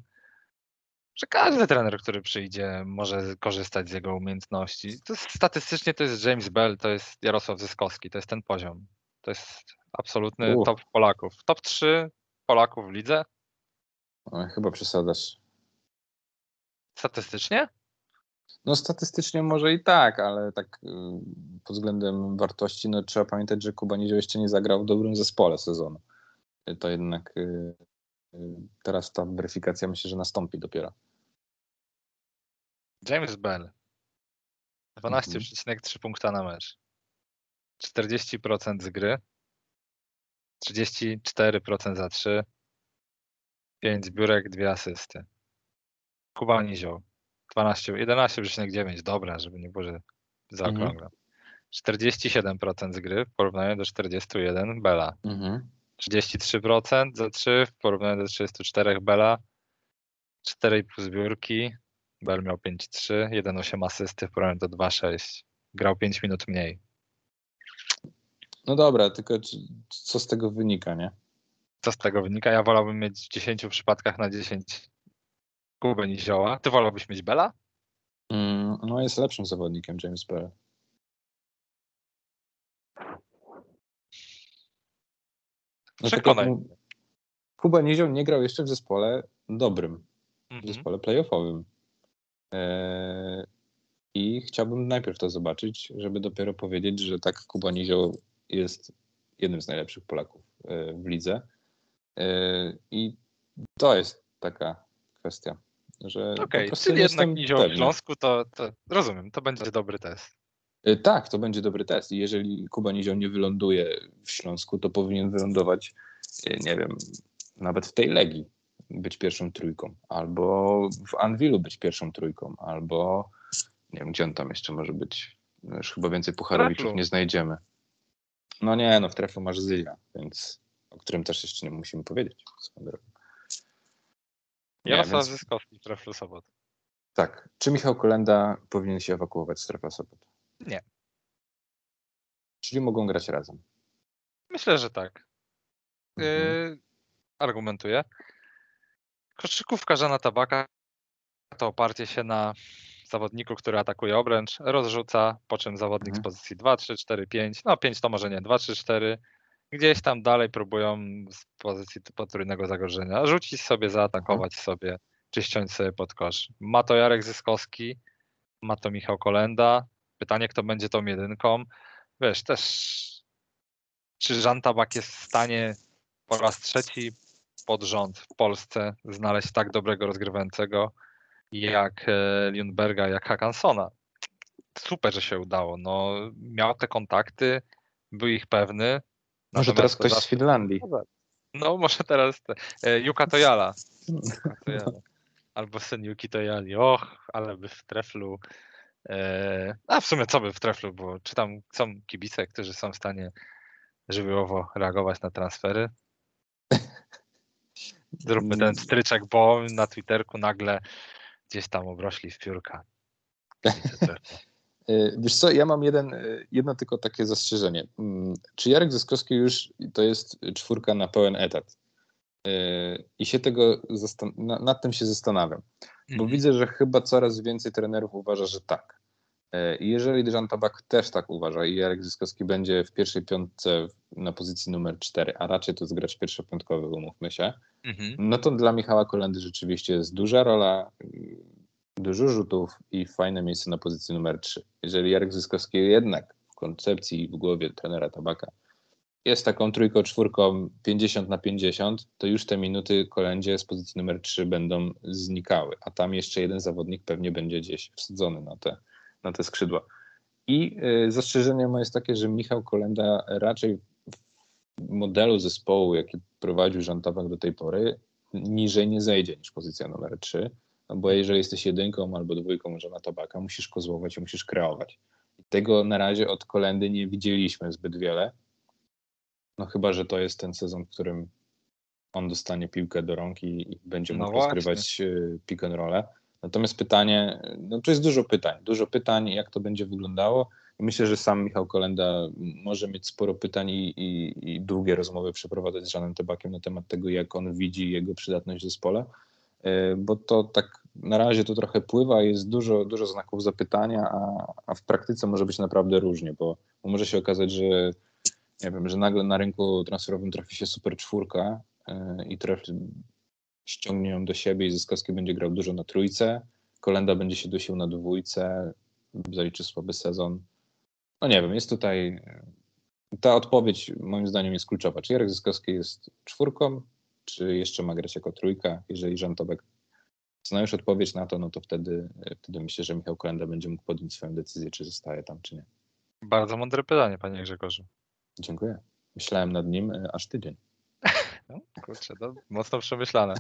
że każdy trener, który przyjdzie, może korzystać z jego umiejętności. To jest, statystycznie to jest James Bell, to jest Jarosław Zyskowski, to jest ten poziom. To jest absolutny U. top Polaków. Top 3 Polaków w lidze O, chyba przesadzasz. statystycznie? No statystycznie może i tak, ale tak y, pod względem wartości, no trzeba pamiętać, że Kuba Nizioł jeszcze nie zagrał w dobrym zespole sezonu. To jednak y, y, teraz ta weryfikacja myślę, że nastąpi dopiero. James Bell. 12,3 punkta na mecz. 40% z gry. 34% za 3. 5 zbiórek, 2 asysty. Kuba Nizioł. 12, 11,9. Dobra, żeby nie było, że zaokrąglam. 47% z gry w porównaniu do 41 Bela. Mhm. 33% za 3 w porównaniu do 34 Bela. 4,5 zbiórki. Bel miał 5,3, 1,8 asysty w porównaniu do 2,6. Grał 5 minut mniej. No dobra, tylko co z tego wynika, nie? Co z tego wynika? Ja wolałbym mieć w 10 przypadkach na 10 Kubę Nizioła. Ty wolałbyś mieć Bela? Mm, no jest lepszym zawodnikiem James Bell. No, Przekonaj. Kuba Nizioł nie grał jeszcze w zespole dobrym, w Mhm. zespole playoffowym. Eee, I chciałbym najpierw to zobaczyć, żeby dopiero powiedzieć, że tak Kuba Nizioł jest jednym z najlepszych Polaków e, w lidze. E, I to jest taka kwestia, że Okej, prostu czyli jednak Nizioł w pewny. Śląsku to, to rozumiem, to będzie dobry test. E, Tak, to będzie dobry test. I jeżeli Kuba Nizioł nie wyląduje w Śląsku, to powinien wylądować, e, nie wiem, nawet w tej Legii być pierwszą trójką, albo w Anwilu być pierwszą trójką, albo nie wiem, gdzie on tam jeszcze może być. No Już chyba więcej Pucharowiczów nie znajdziemy. No nie, no w treflu masz Zyla, więc o którym też jeszcze nie musimy powiedzieć. Jarosław więc- Zyskowski, Treflu Sobot. Tak. Czy Michał Kolenda powinien się ewakuować z strefa Sopot? Nie. Czyli mogą grać razem. Myślę, że tak. Mhm. Yy, argumentuję. Koszykówka Żana Tabaka to oparcie się na zawodniku, który atakuje obręcz, rozrzuca, po czym zawodnik z Mhm. pozycji 2, 3, 4, 5, no 5 to może nie, 2, 3, 4, gdzieś tam dalej próbują z pozycji potrójnego zagrożenia rzucić sobie, zaatakować sobie, czy ściąć sobie pod kosz. Ma to Jarek Zyskowski, ma to Michał Kolenda. Pytanie, kto będzie tą jedynką. Wiesz, też czy Żan Tabak jest w stanie po raz trzeci pod rząd w Polsce znaleźć tak dobrego rozgrywającego jak e, Lundberga, jak Hakansona. Super, że się udało. No, miał te kontakty, był ich pewny. Może teraz to ktoś z Finlandii. No, może teraz te, e, Yuka Tojala. [laughs] Albo syn Yuki Tojali. Och, ale by w treflu. E, a w sumie co by w treflu było? Czy tam są kibice, którzy są w stanie żywiołowo reagować na transfery? Zróbmy ten stryczek, bo na Twitterku nagle gdzieś tam obrośli w piórka. [laughs] Y, Wiesz co, ja mam jeden, y, jedno tylko takie zastrzeżenie. Mm, Czy Jarek Zyskowski już to jest czwórka na pełen etat? Y, I się tego zastan- na- nad tym się zastanawiam, bo Mhm. widzę, że chyba coraz więcej trenerów uważa, że tak. I jeżeli Jean Tabak też tak uważa i Jarek Zyskowski będzie w pierwszej piątce na pozycji numer 4, a raczej to zgrać pierwszopiątkowy, umówmy się, Mhm. no to dla Michała Kolendy rzeczywiście jest duża rola, y, dużo rzutów i fajne miejsce na pozycji numer 3. Jeżeli Jarek Zyskowski jednak w koncepcji i w głowie trenera Tabaka jest taką trójką, czwórką 50 na 50, to już te minuty Kolendzie z pozycji numer 3 będą znikały, a tam jeszcze jeden zawodnik pewnie będzie gdzieś wsadzony na te, na te skrzydła. I y, zastrzeżenie moje jest takie, że Michał Kolenda raczej w modelu zespołu, jaki prowadził Jean Tabak do tej pory, niżej nie zejdzie niż pozycja numer 3, no bo jeżeli jesteś jedynką albo dwójką Żana Tabaka, musisz kozłować i musisz kreować. I tego na razie od Kolendy nie widzieliśmy zbyt wiele. No chyba, że to jest ten sezon, w którym on dostanie piłkę do rąk i, i będzie No mógł właśnie. rozgrywać y, pick and roll. Natomiast pytanie, no tu jest dużo pytań, dużo pytań, jak to będzie wyglądało. Myślę, że sam Michał Kolenda może mieć sporo pytań i, i, i długie rozmowy przeprowadzać z Żanem Tebakiem na temat tego, jak on widzi jego przydatność w zespole, E, bo to tak na razie to trochę pływa, jest dużo, dużo znaków zapytania, a, a w praktyce może być naprawdę różnie, bo, bo może się okazać, że nie wiem, że nagle na rynku transferowym trafi się super czwórka e, i trafi, ściągnie ją do siebie i Zyskowski będzie grał dużo na trójce, Kolenda będzie się dusił na dwójce, zaliczy słaby sezon. No nie wiem, jest tutaj e, ta odpowiedź moim zdaniem jest kluczowa. Czy Jarek Zyskowski jest czwórką, czy jeszcze ma grać jako trójka? Jeżeli Żan Tobek zna już odpowiedź na to, no to wtedy, wtedy myślę, że Michał Kolenda będzie mógł podjąć swoją decyzję, czy zostaje tam, czy nie. Bardzo mądre pytanie, panie Grzegorzu. Dziękuję. Myślałem nad nim e, aż tydzień. [laughs] No, kurczę, to mocno przemyślane.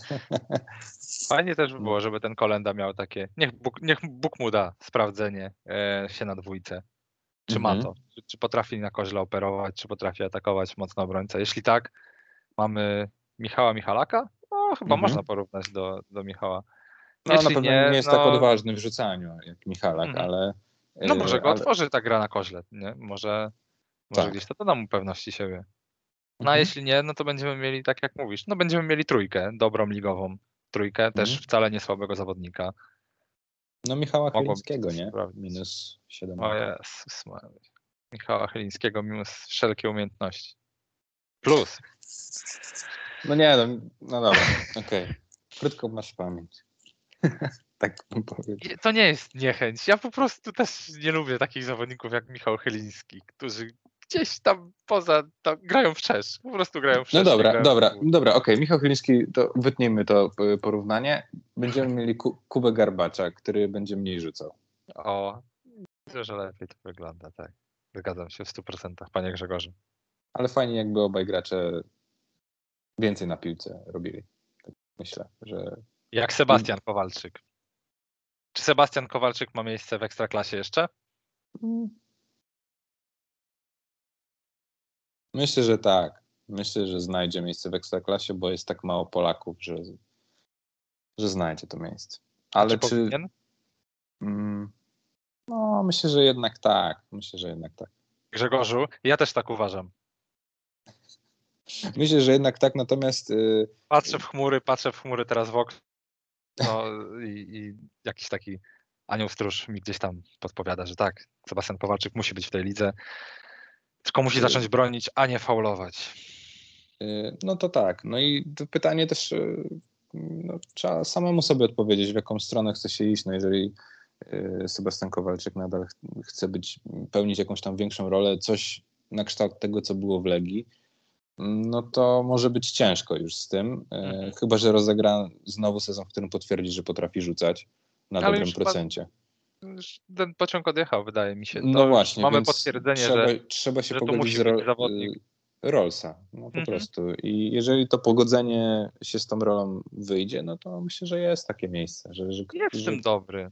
[laughs] Fajnie też by było, żeby ten kolenda miał takie. Niech Bóg, niech Bóg mu da sprawdzenie e, się na dwójce. Czy ma Mhm. to? Czy, czy potrafi na koźle operować, czy potrafi atakować mocno obrońcę? Jeśli tak, mamy Michała Michalaka? No, chyba Mhm. można porównać do, do Michała. No Jeśli na pewno nie, nie, jest no, tak odważny w rzucaniu jak Michalak, Mhm. ale... No może go ale- otworzy ta gra na koźle, nie? Może, może Tak. gdzieś to doda mu pewności siebie. No a Mhm. jeśli nie, no to będziemy mieli, tak jak mówisz, no będziemy mieli trójkę, dobrą ligową trójkę, też Mhm. wcale nie słabego zawodnika. No Michała Chylińskiego, nie? sprawdzić. Minus 7. O Jezus Maria. Michała Chylińskiego mimo wszelkie umiejętności. Plus. No nie, no, no dobra, [laughs] okej. Krótko masz pamięć. [laughs] tak bym powiedział. To nie jest niechęć. Ja po prostu też nie lubię takich zawodników jak Michał Chyliński, którzy gdzieś tam poza, tam grają w czesz. Po prostu grają w czesz. No dobra, grają w dobra, dobra, okej. Michał Chyliński, to wytnijmy to y, porównanie. Będziemy mieli ku, Kubę Garbacza, który będzie mniej rzucał. O, myślę, że lepiej to wygląda, tak. Zgadzam się w 100%, panie Grzegorzu. Ale fajnie jakby obaj gracze więcej na piłce robili. Tak myślę, że Jak Sebastian Kowalczyk. Czy Sebastian Kowalczyk ma miejsce w Ekstraklasie jeszcze? Myślę, że tak. Myślę, że znajdzie miejsce w Ekstraklasie, bo jest tak mało Polaków, że, że znajdzie to miejsce. Ale czy czy... powinien? Mm, no, myślę, że jednak tak. Myślę, że jednak tak. Grzegorzu, ja też tak uważam. [laughs] Myślę, że jednak tak, natomiast y, Patrzę w chmury, patrzę w chmury teraz w okno no, i, i jakiś taki anioł stróż mi gdzieś tam podpowiada, że tak, Sebastian Kowalczyk musi być w tej lidze, tylko musi zacząć bronić, a nie faulować. y, no to tak. No i to pytanie też y, no, trzeba samemu sobie odpowiedzieć, w jaką stronę chce się iść. No jeżeli y, Sebastian Kowalczyk nadal ch- chce być, pełnić jakąś tam większą rolę, coś na kształt tego, co było w Legii, no to może być ciężko już z tym. Mhm. Chyba, że rozegra znowu sezon, w którym potwierdzi, że potrafi rzucać na Ale dobrym chyba- procencie. Już Ten pociąg odjechał, wydaje mi się. To No właśnie, Mamy potwierdzenie, trzeba, że trzeba się że pogodzić z zawodnik. y, Rollsa, no po Mhm. prostu. I jeżeli to pogodzenie się z tą rolą wyjdzie, no to myślę, że jest takie miejsce, że, że, jest w tym dobry.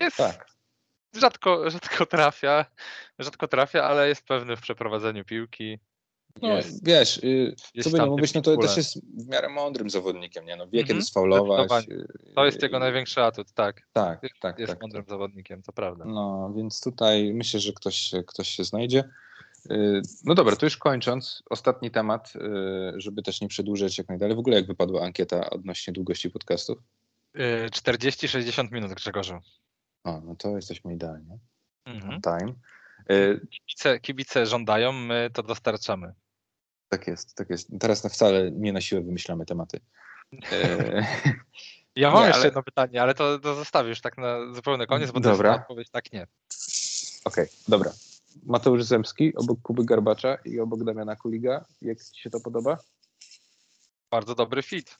Jest, tak. rzadko, rzadko trafia, rzadko trafia, ale jest pewny w przeprowadzeniu piłki. No, Jest, wiesz, y, co by nie mówić, no to też jest w miarę mądrym zawodnikiem, nie? No, wie Mhm, kiedy sfaulować. y, To jest jego największy atut, tak. Tak, Jest, tak, jest tak. mądrym zawodnikiem, to prawda. No, więc tutaj myślę, że ktoś, się- ktoś się znajdzie. Y, No dobra, to już kończąc, ostatni temat, żeby też nie przedłużać jak najdalej. W ogóle jak wypadła ankieta odnośnie długości podcastów? Y, 40-60 minut, Grzegorzu. O, no to jesteśmy idealnie. Mhm. Time. Kibice, kibice żądają, my to dostarczamy. Tak jest, tak jest. Teraz na wcale nie na siłę wymyślamy tematy. [laughs] Ja mam Nie, jeszcze ale- jedno pytanie, ale to, to zostawisz tak na zupełny koniec, bo to Dobra. jest odpowiedź tak nie. Okej, dobra. Mateusz Zemski obok Kuby Garbacza i obok Damiana Kuliga. Jak ci się to podoba? Bardzo dobry fit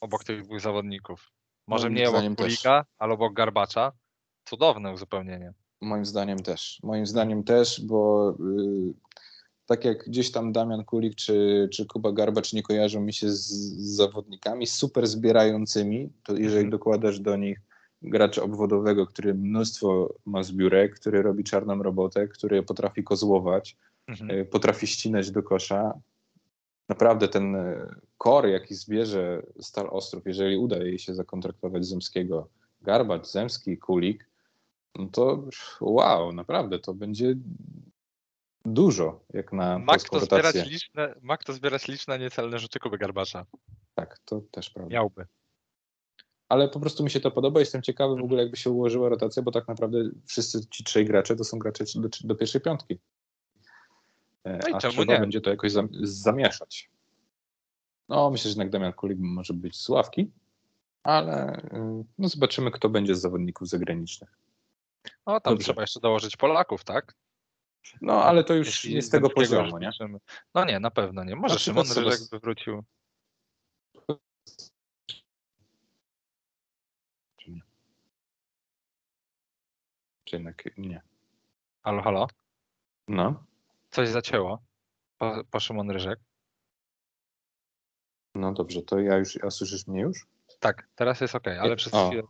obok tych dwóch zawodników. Może Moim mniej obok zdaniem też. Ale obok Garbacza. Cudowne uzupełnienie. Moim zdaniem też. Moim zdaniem też, bo y, tak jak gdzieś tam Damian Kulik czy, czy Kuba Garbacz nie kojarzą mi się z, z zawodnikami super zbierającymi, to jeżeli Mhm. dokładasz do nich gracza obwodowego, który mnóstwo ma zbiórek, który robi czarną robotę, który potrafi kozłować, Mhm. y, potrafi ścinać do kosza. Naprawdę ten y, kor, jaki zbierze Stal Ostrów, jeżeli uda jej się zakontraktować Zemskiego, Garbacz, Zemski, Kulik, no to wow, naprawdę to będzie dużo, jak na Ma polską kto, zbierać liczne, ma kto zbierać liczne niecelne rzuty Kuby Garbacza. Tak, to też prawda. Miałby. Ale po prostu mi się to podoba. Jestem ciekawy w Mhm. ogóle, jakby się ułożyła rotacja, bo tak naprawdę wszyscy ci trzej gracze to są gracze do, do pierwszej piątki. E, No i A czemu trzeba nie? będzie to jakoś zam, zamieszać. No, myślę, że jednak Damian Kulik może być z ławki, ale y, no zobaczymy, kto będzie z zawodników zagranicznych. No tam Dobrze. trzeba jeszcze dołożyć Polaków, tak? No, ale to już Jeśli nie z tego poziomu, nie? No nie, na pewno nie. Może Na Szymon Ryżek by wrócił. Czy nie? Czy jednak nie? Halo, halo? No, Coś zacięło po, po Szymon Ryżek. no dobrze, to ja już, a słyszysz mnie już? Tak, teraz jest ok, ale przez O. chwilę.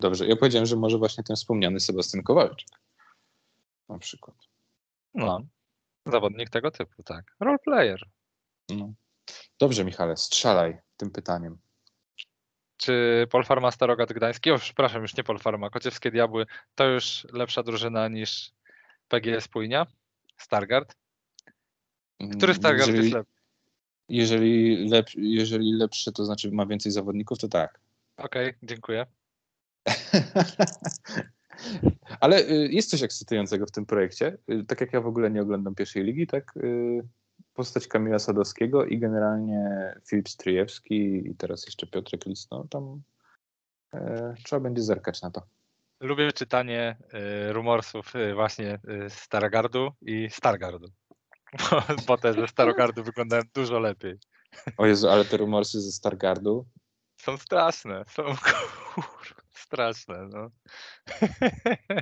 Dobrze, ja powiedziałem, że może właśnie ten wspomniany Sebastian Kowalczyk. Na przykład. No. Zawodnik tego typu, tak. Role player. No. Dobrze, Michale, strzelaj tym pytaniem. Czy Polfarma Starogat Gdański, o przepraszam, już nie Polfarma, Kociewskie Diabły, to już lepsza drużyna niż PGS Płynia? Stargard? Który Stargard jeżeli, jest lepszy? Jeżeli, lep, jeżeli lepszy, to znaczy ma więcej zawodników, to tak. Okej, okay, dziękuję. [laughs] Ale y, jest coś ekscytującego w tym projekcie. Y, tak jak ja w ogóle nie oglądam pierwszej ligi, tak y, postać Kamila Sadowskiego i generalnie Filip Stryjewski i teraz jeszcze Piotrek Lis, no tam e, trzeba będzie zerkać na to. Lubię czytanie y, rumorsów y, właśnie y, Starogardu i Stargardu. [laughs] Bo, bo te ze Starogardu wyglądają dużo lepiej. O Jezu, ale te rumorsy ze Stargardu są straszne, są kur, straszne, no. [laughs]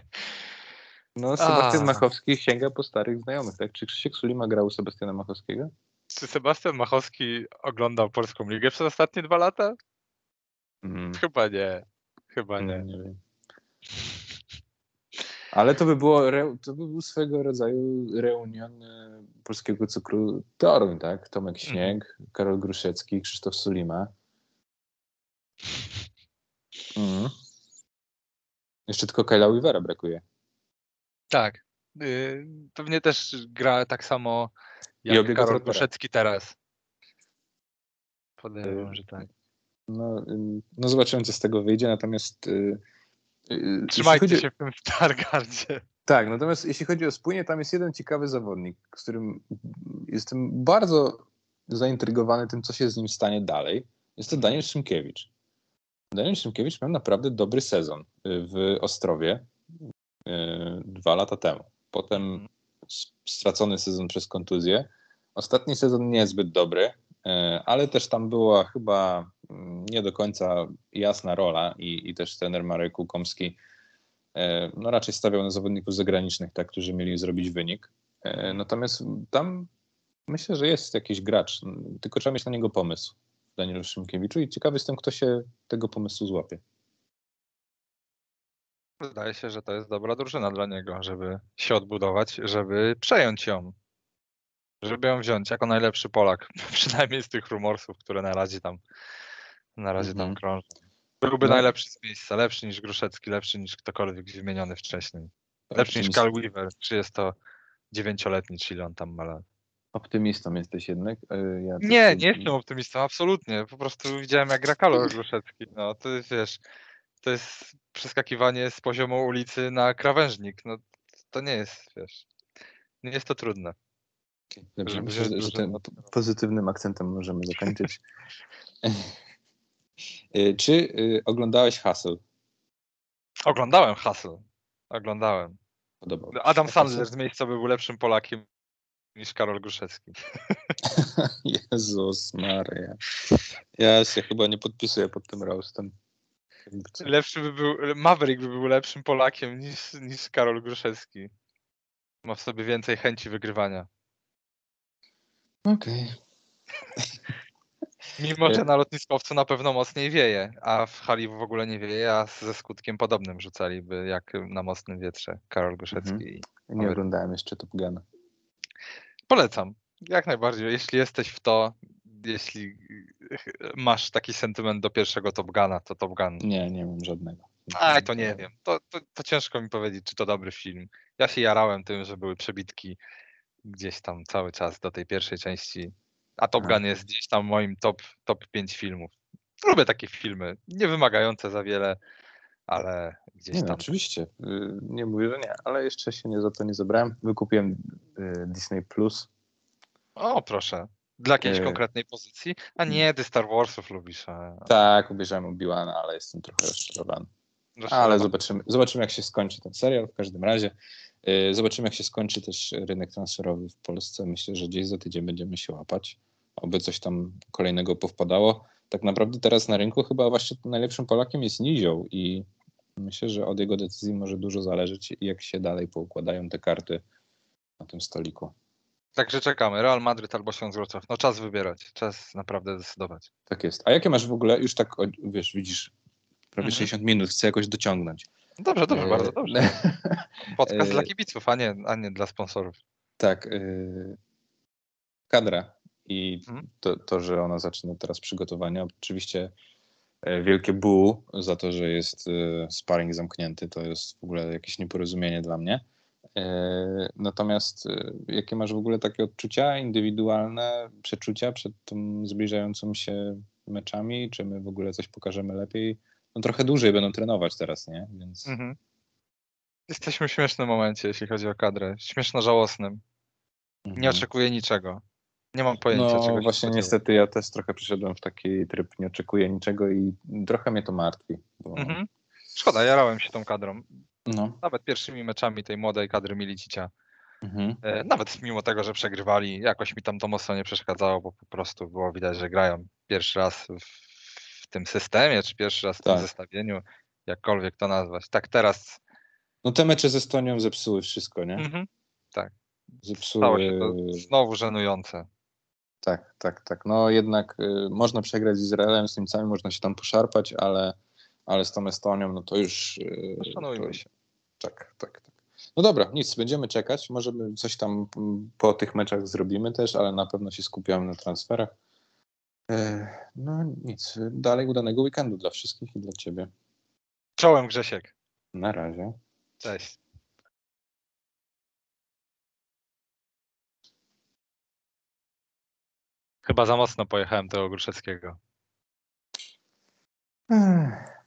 No, Sebastian A. Machowski sięga po starych znajomych, tak? Czy Krzysiek Sulima grał u Sebastiana Machowskiego? Czy Sebastian Machowski oglądał Polską Ligę przez ostatnie dwa lata? Mm. Chyba nie. Chyba nie. nie, nie wiem. Ale to by było, to by był swego rodzaju reunion e, polskiego cukru Toruń, tak? Tomek mhm. Śnieg, mm. Karol Gruszecki, Krzysztof Sulima. [laughs] Mm. Jeszcze tylko Kyla Weavera brakuje. Tak. Y, pewnie też gra tak samo jak Karol Gruszecki teraz. Podejrzewam, y, że tak. No, y, no zobaczymy, co z tego wyjdzie, natomiast Trzymajcie chodzi... się w tym Stargardzie. Tak, natomiast jeśli chodzi o spłynie, tam jest jeden ciekawy zawodnik, z którym jestem bardzo zaintrygowany tym, co się z nim stanie dalej. Jest to Daniel Szymkiewicz. Daniel Szymkiewicz miał naprawdę dobry sezon w Ostrowie dwa lata temu. Potem stracony sezon przez kontuzję. Ostatni sezon niezbyt dobry, ale też tam była chyba nie do końca jasna rola i, i też trener Marek Łukomski no raczej stawiał na zawodników zagranicznych, tak, którzy mieli zrobić wynik. Natomiast tam myślę, że jest jakiś gracz, tylko trzeba mieć na niego pomysł Danielu Szymkiewiczu i ciekawy jestem, kto się tego pomysłu złapie. Wydaje się, że to jest dobra drużyna dla niego, żeby się odbudować, żeby przejąć ją. Żeby ją wziąć jako najlepszy Polak, [laughs] przynajmniej z tych rumorsów, które na razie tam na razie tam mhm. krąży. Byłby no. najlepszy z miejsca, lepszy niż Gruszecki, lepszy niż ktokolwiek wymieniony wcześniej. Lepszy niż Carl Weaver, czy jest to dziewięcioletni, czyli on tam ma lat. Optymistą jesteś jednak? E, ja nie, nie jestem optymistą, absolutnie. Po prostu widziałem jak gra Karol Gruszecki. No to jest, wiesz, to jest przeskakiwanie z poziomu ulicy na krawężnik. No to nie jest, wiesz, nie jest to trudne. Dobrze, myślę, że, że tym pozytywnym akcentem możemy zakończyć. Y, [laughs] czy y, oglądałeś Hustle? Oglądałem Hustle. Oglądałem. Podobał Adam Sandler z miejsca był lepszym Polakiem niż Karol Gruszewski. [laughs] Jezus Maria. Ja się chyba nie podpisuję pod tym roastem. Lepszy by był, Maverick by był lepszym Polakiem niż, niż Karol Gruszewski. Ma w sobie więcej chęci wygrywania. Okej. Okay. [laughs] Mimo, że na lotniskowcu na pewno mocniej wieje, a w hali w ogóle nie wieje, a ze skutkiem podobnym rzucaliby jak na mocnym wietrze Karol Goszecki. Mhm. Nie oglądałem jeszcze Top Guna. Polecam. Jak najbardziej. Jeśli jesteś w to, jeśli masz taki sentyment do pierwszego Top Guna, to Top Gun. Nie, nie mam żadnego. Aj, to nie wiem. To, to, to ciężko mi powiedzieć, czy to dobry film. Ja się jarałem tym, że były przebitki gdzieś tam cały czas do tej pierwszej części a Top Gun jest gdzieś tam moim top, top 5 filmów. Lubię takie filmy, nie wymagające za wiele, ale gdzieś nie, tam. No, oczywiście, y, nie mówię, że nie, ale jeszcze się nie za to nie zabrałem. Wykupiłem y, Disney Plus. O, proszę. Dla jakiejś y konkretnej pozycji? A nie, ty Star Warsów lubisz. A... Tak, obejrzałem obi ale jestem trochę rozczarowany. Ale zobaczymy, zobaczymy, jak się skończy ten serial. W każdym razie zobaczymy, jak się skończy też rynek transferowy w Polsce. Myślę, że gdzieś za tydzień będziemy się łapać oby coś tam kolejnego powpadało. Tak naprawdę teraz na rynku chyba właśnie najlepszym Polakiem jest Nizioł i myślę, że od jego decyzji może dużo zależeć, jak się dalej poukładają te karty na tym stoliku. Także czekamy. Real Madryt albo Śląsk Wrocław. No czas wybierać. Czas naprawdę decydować. Tak jest. A jakie masz w ogóle, już tak, wiesz, widzisz, prawie mhm. 60 minut, chcę jakoś dociągnąć. Dobrze, dobrze, bardzo [laughs] E, dobrze. Podcast dla e, kibiców, a nie, a nie dla sponsorów. Tak. y, Kadra i Mhm. to, to, że ona zaczyna teraz przygotowania. Oczywiście wielkie bu za to, że jest e, sparring zamknięty. To jest w ogóle jakieś nieporozumienie dla mnie. E, Natomiast e, jakie masz w ogóle takie odczucia indywidualne, przeczucia przed tą zbliżającą się meczami? Czy my w ogóle coś pokażemy lepiej? No trochę dłużej będą trenować teraz, nie? Więc Mhm. Jesteśmy w śmiesznym momencie, jeśli chodzi o kadrę. Śmieszno-żałosnym. Nie Mhm. oczekuję niczego. Nie mam pojęcia, czego No właśnie niestety ja też trochę przyszedłem w taki tryb, nie oczekuję niczego i trochę mnie to martwi. Bo, Mhm. Szkoda, jarałem się tą kadrą. No. Nawet pierwszymi meczami tej młodej kadry Milicicia. Mhm. E, Nawet mimo tego, że przegrywali, jakoś mi tam to mocno nie przeszkadzało, bo po prostu było widać, że grają pierwszy raz w, tym systemie, czy pierwszy raz w tym Tak. zestawieniu, jakkolwiek to nazwać. Tak teraz No te mecze z Estonią zepsuły wszystko, nie? mhm, stało Zepsuły. się to znowu żenujące. Tak, tak, tak. No jednak y, można przegrać z Izraelem, z Niemcami, można się tam poszarpać, ale, ale z tą Estonią, no to już. y, Szanujmy to, się. Tak, tak, tak. No dobra, nic, będziemy czekać. Może coś tam mm, po tych meczach zrobimy też, ale na pewno się skupiamy na transferach. E, No nic, dalej udanego weekendu dla wszystkich i dla ciebie. Czołem Grzesiek. Na razie. Cześć. Chyba za mocno pojechałem tego Gruszeckiego. Ech.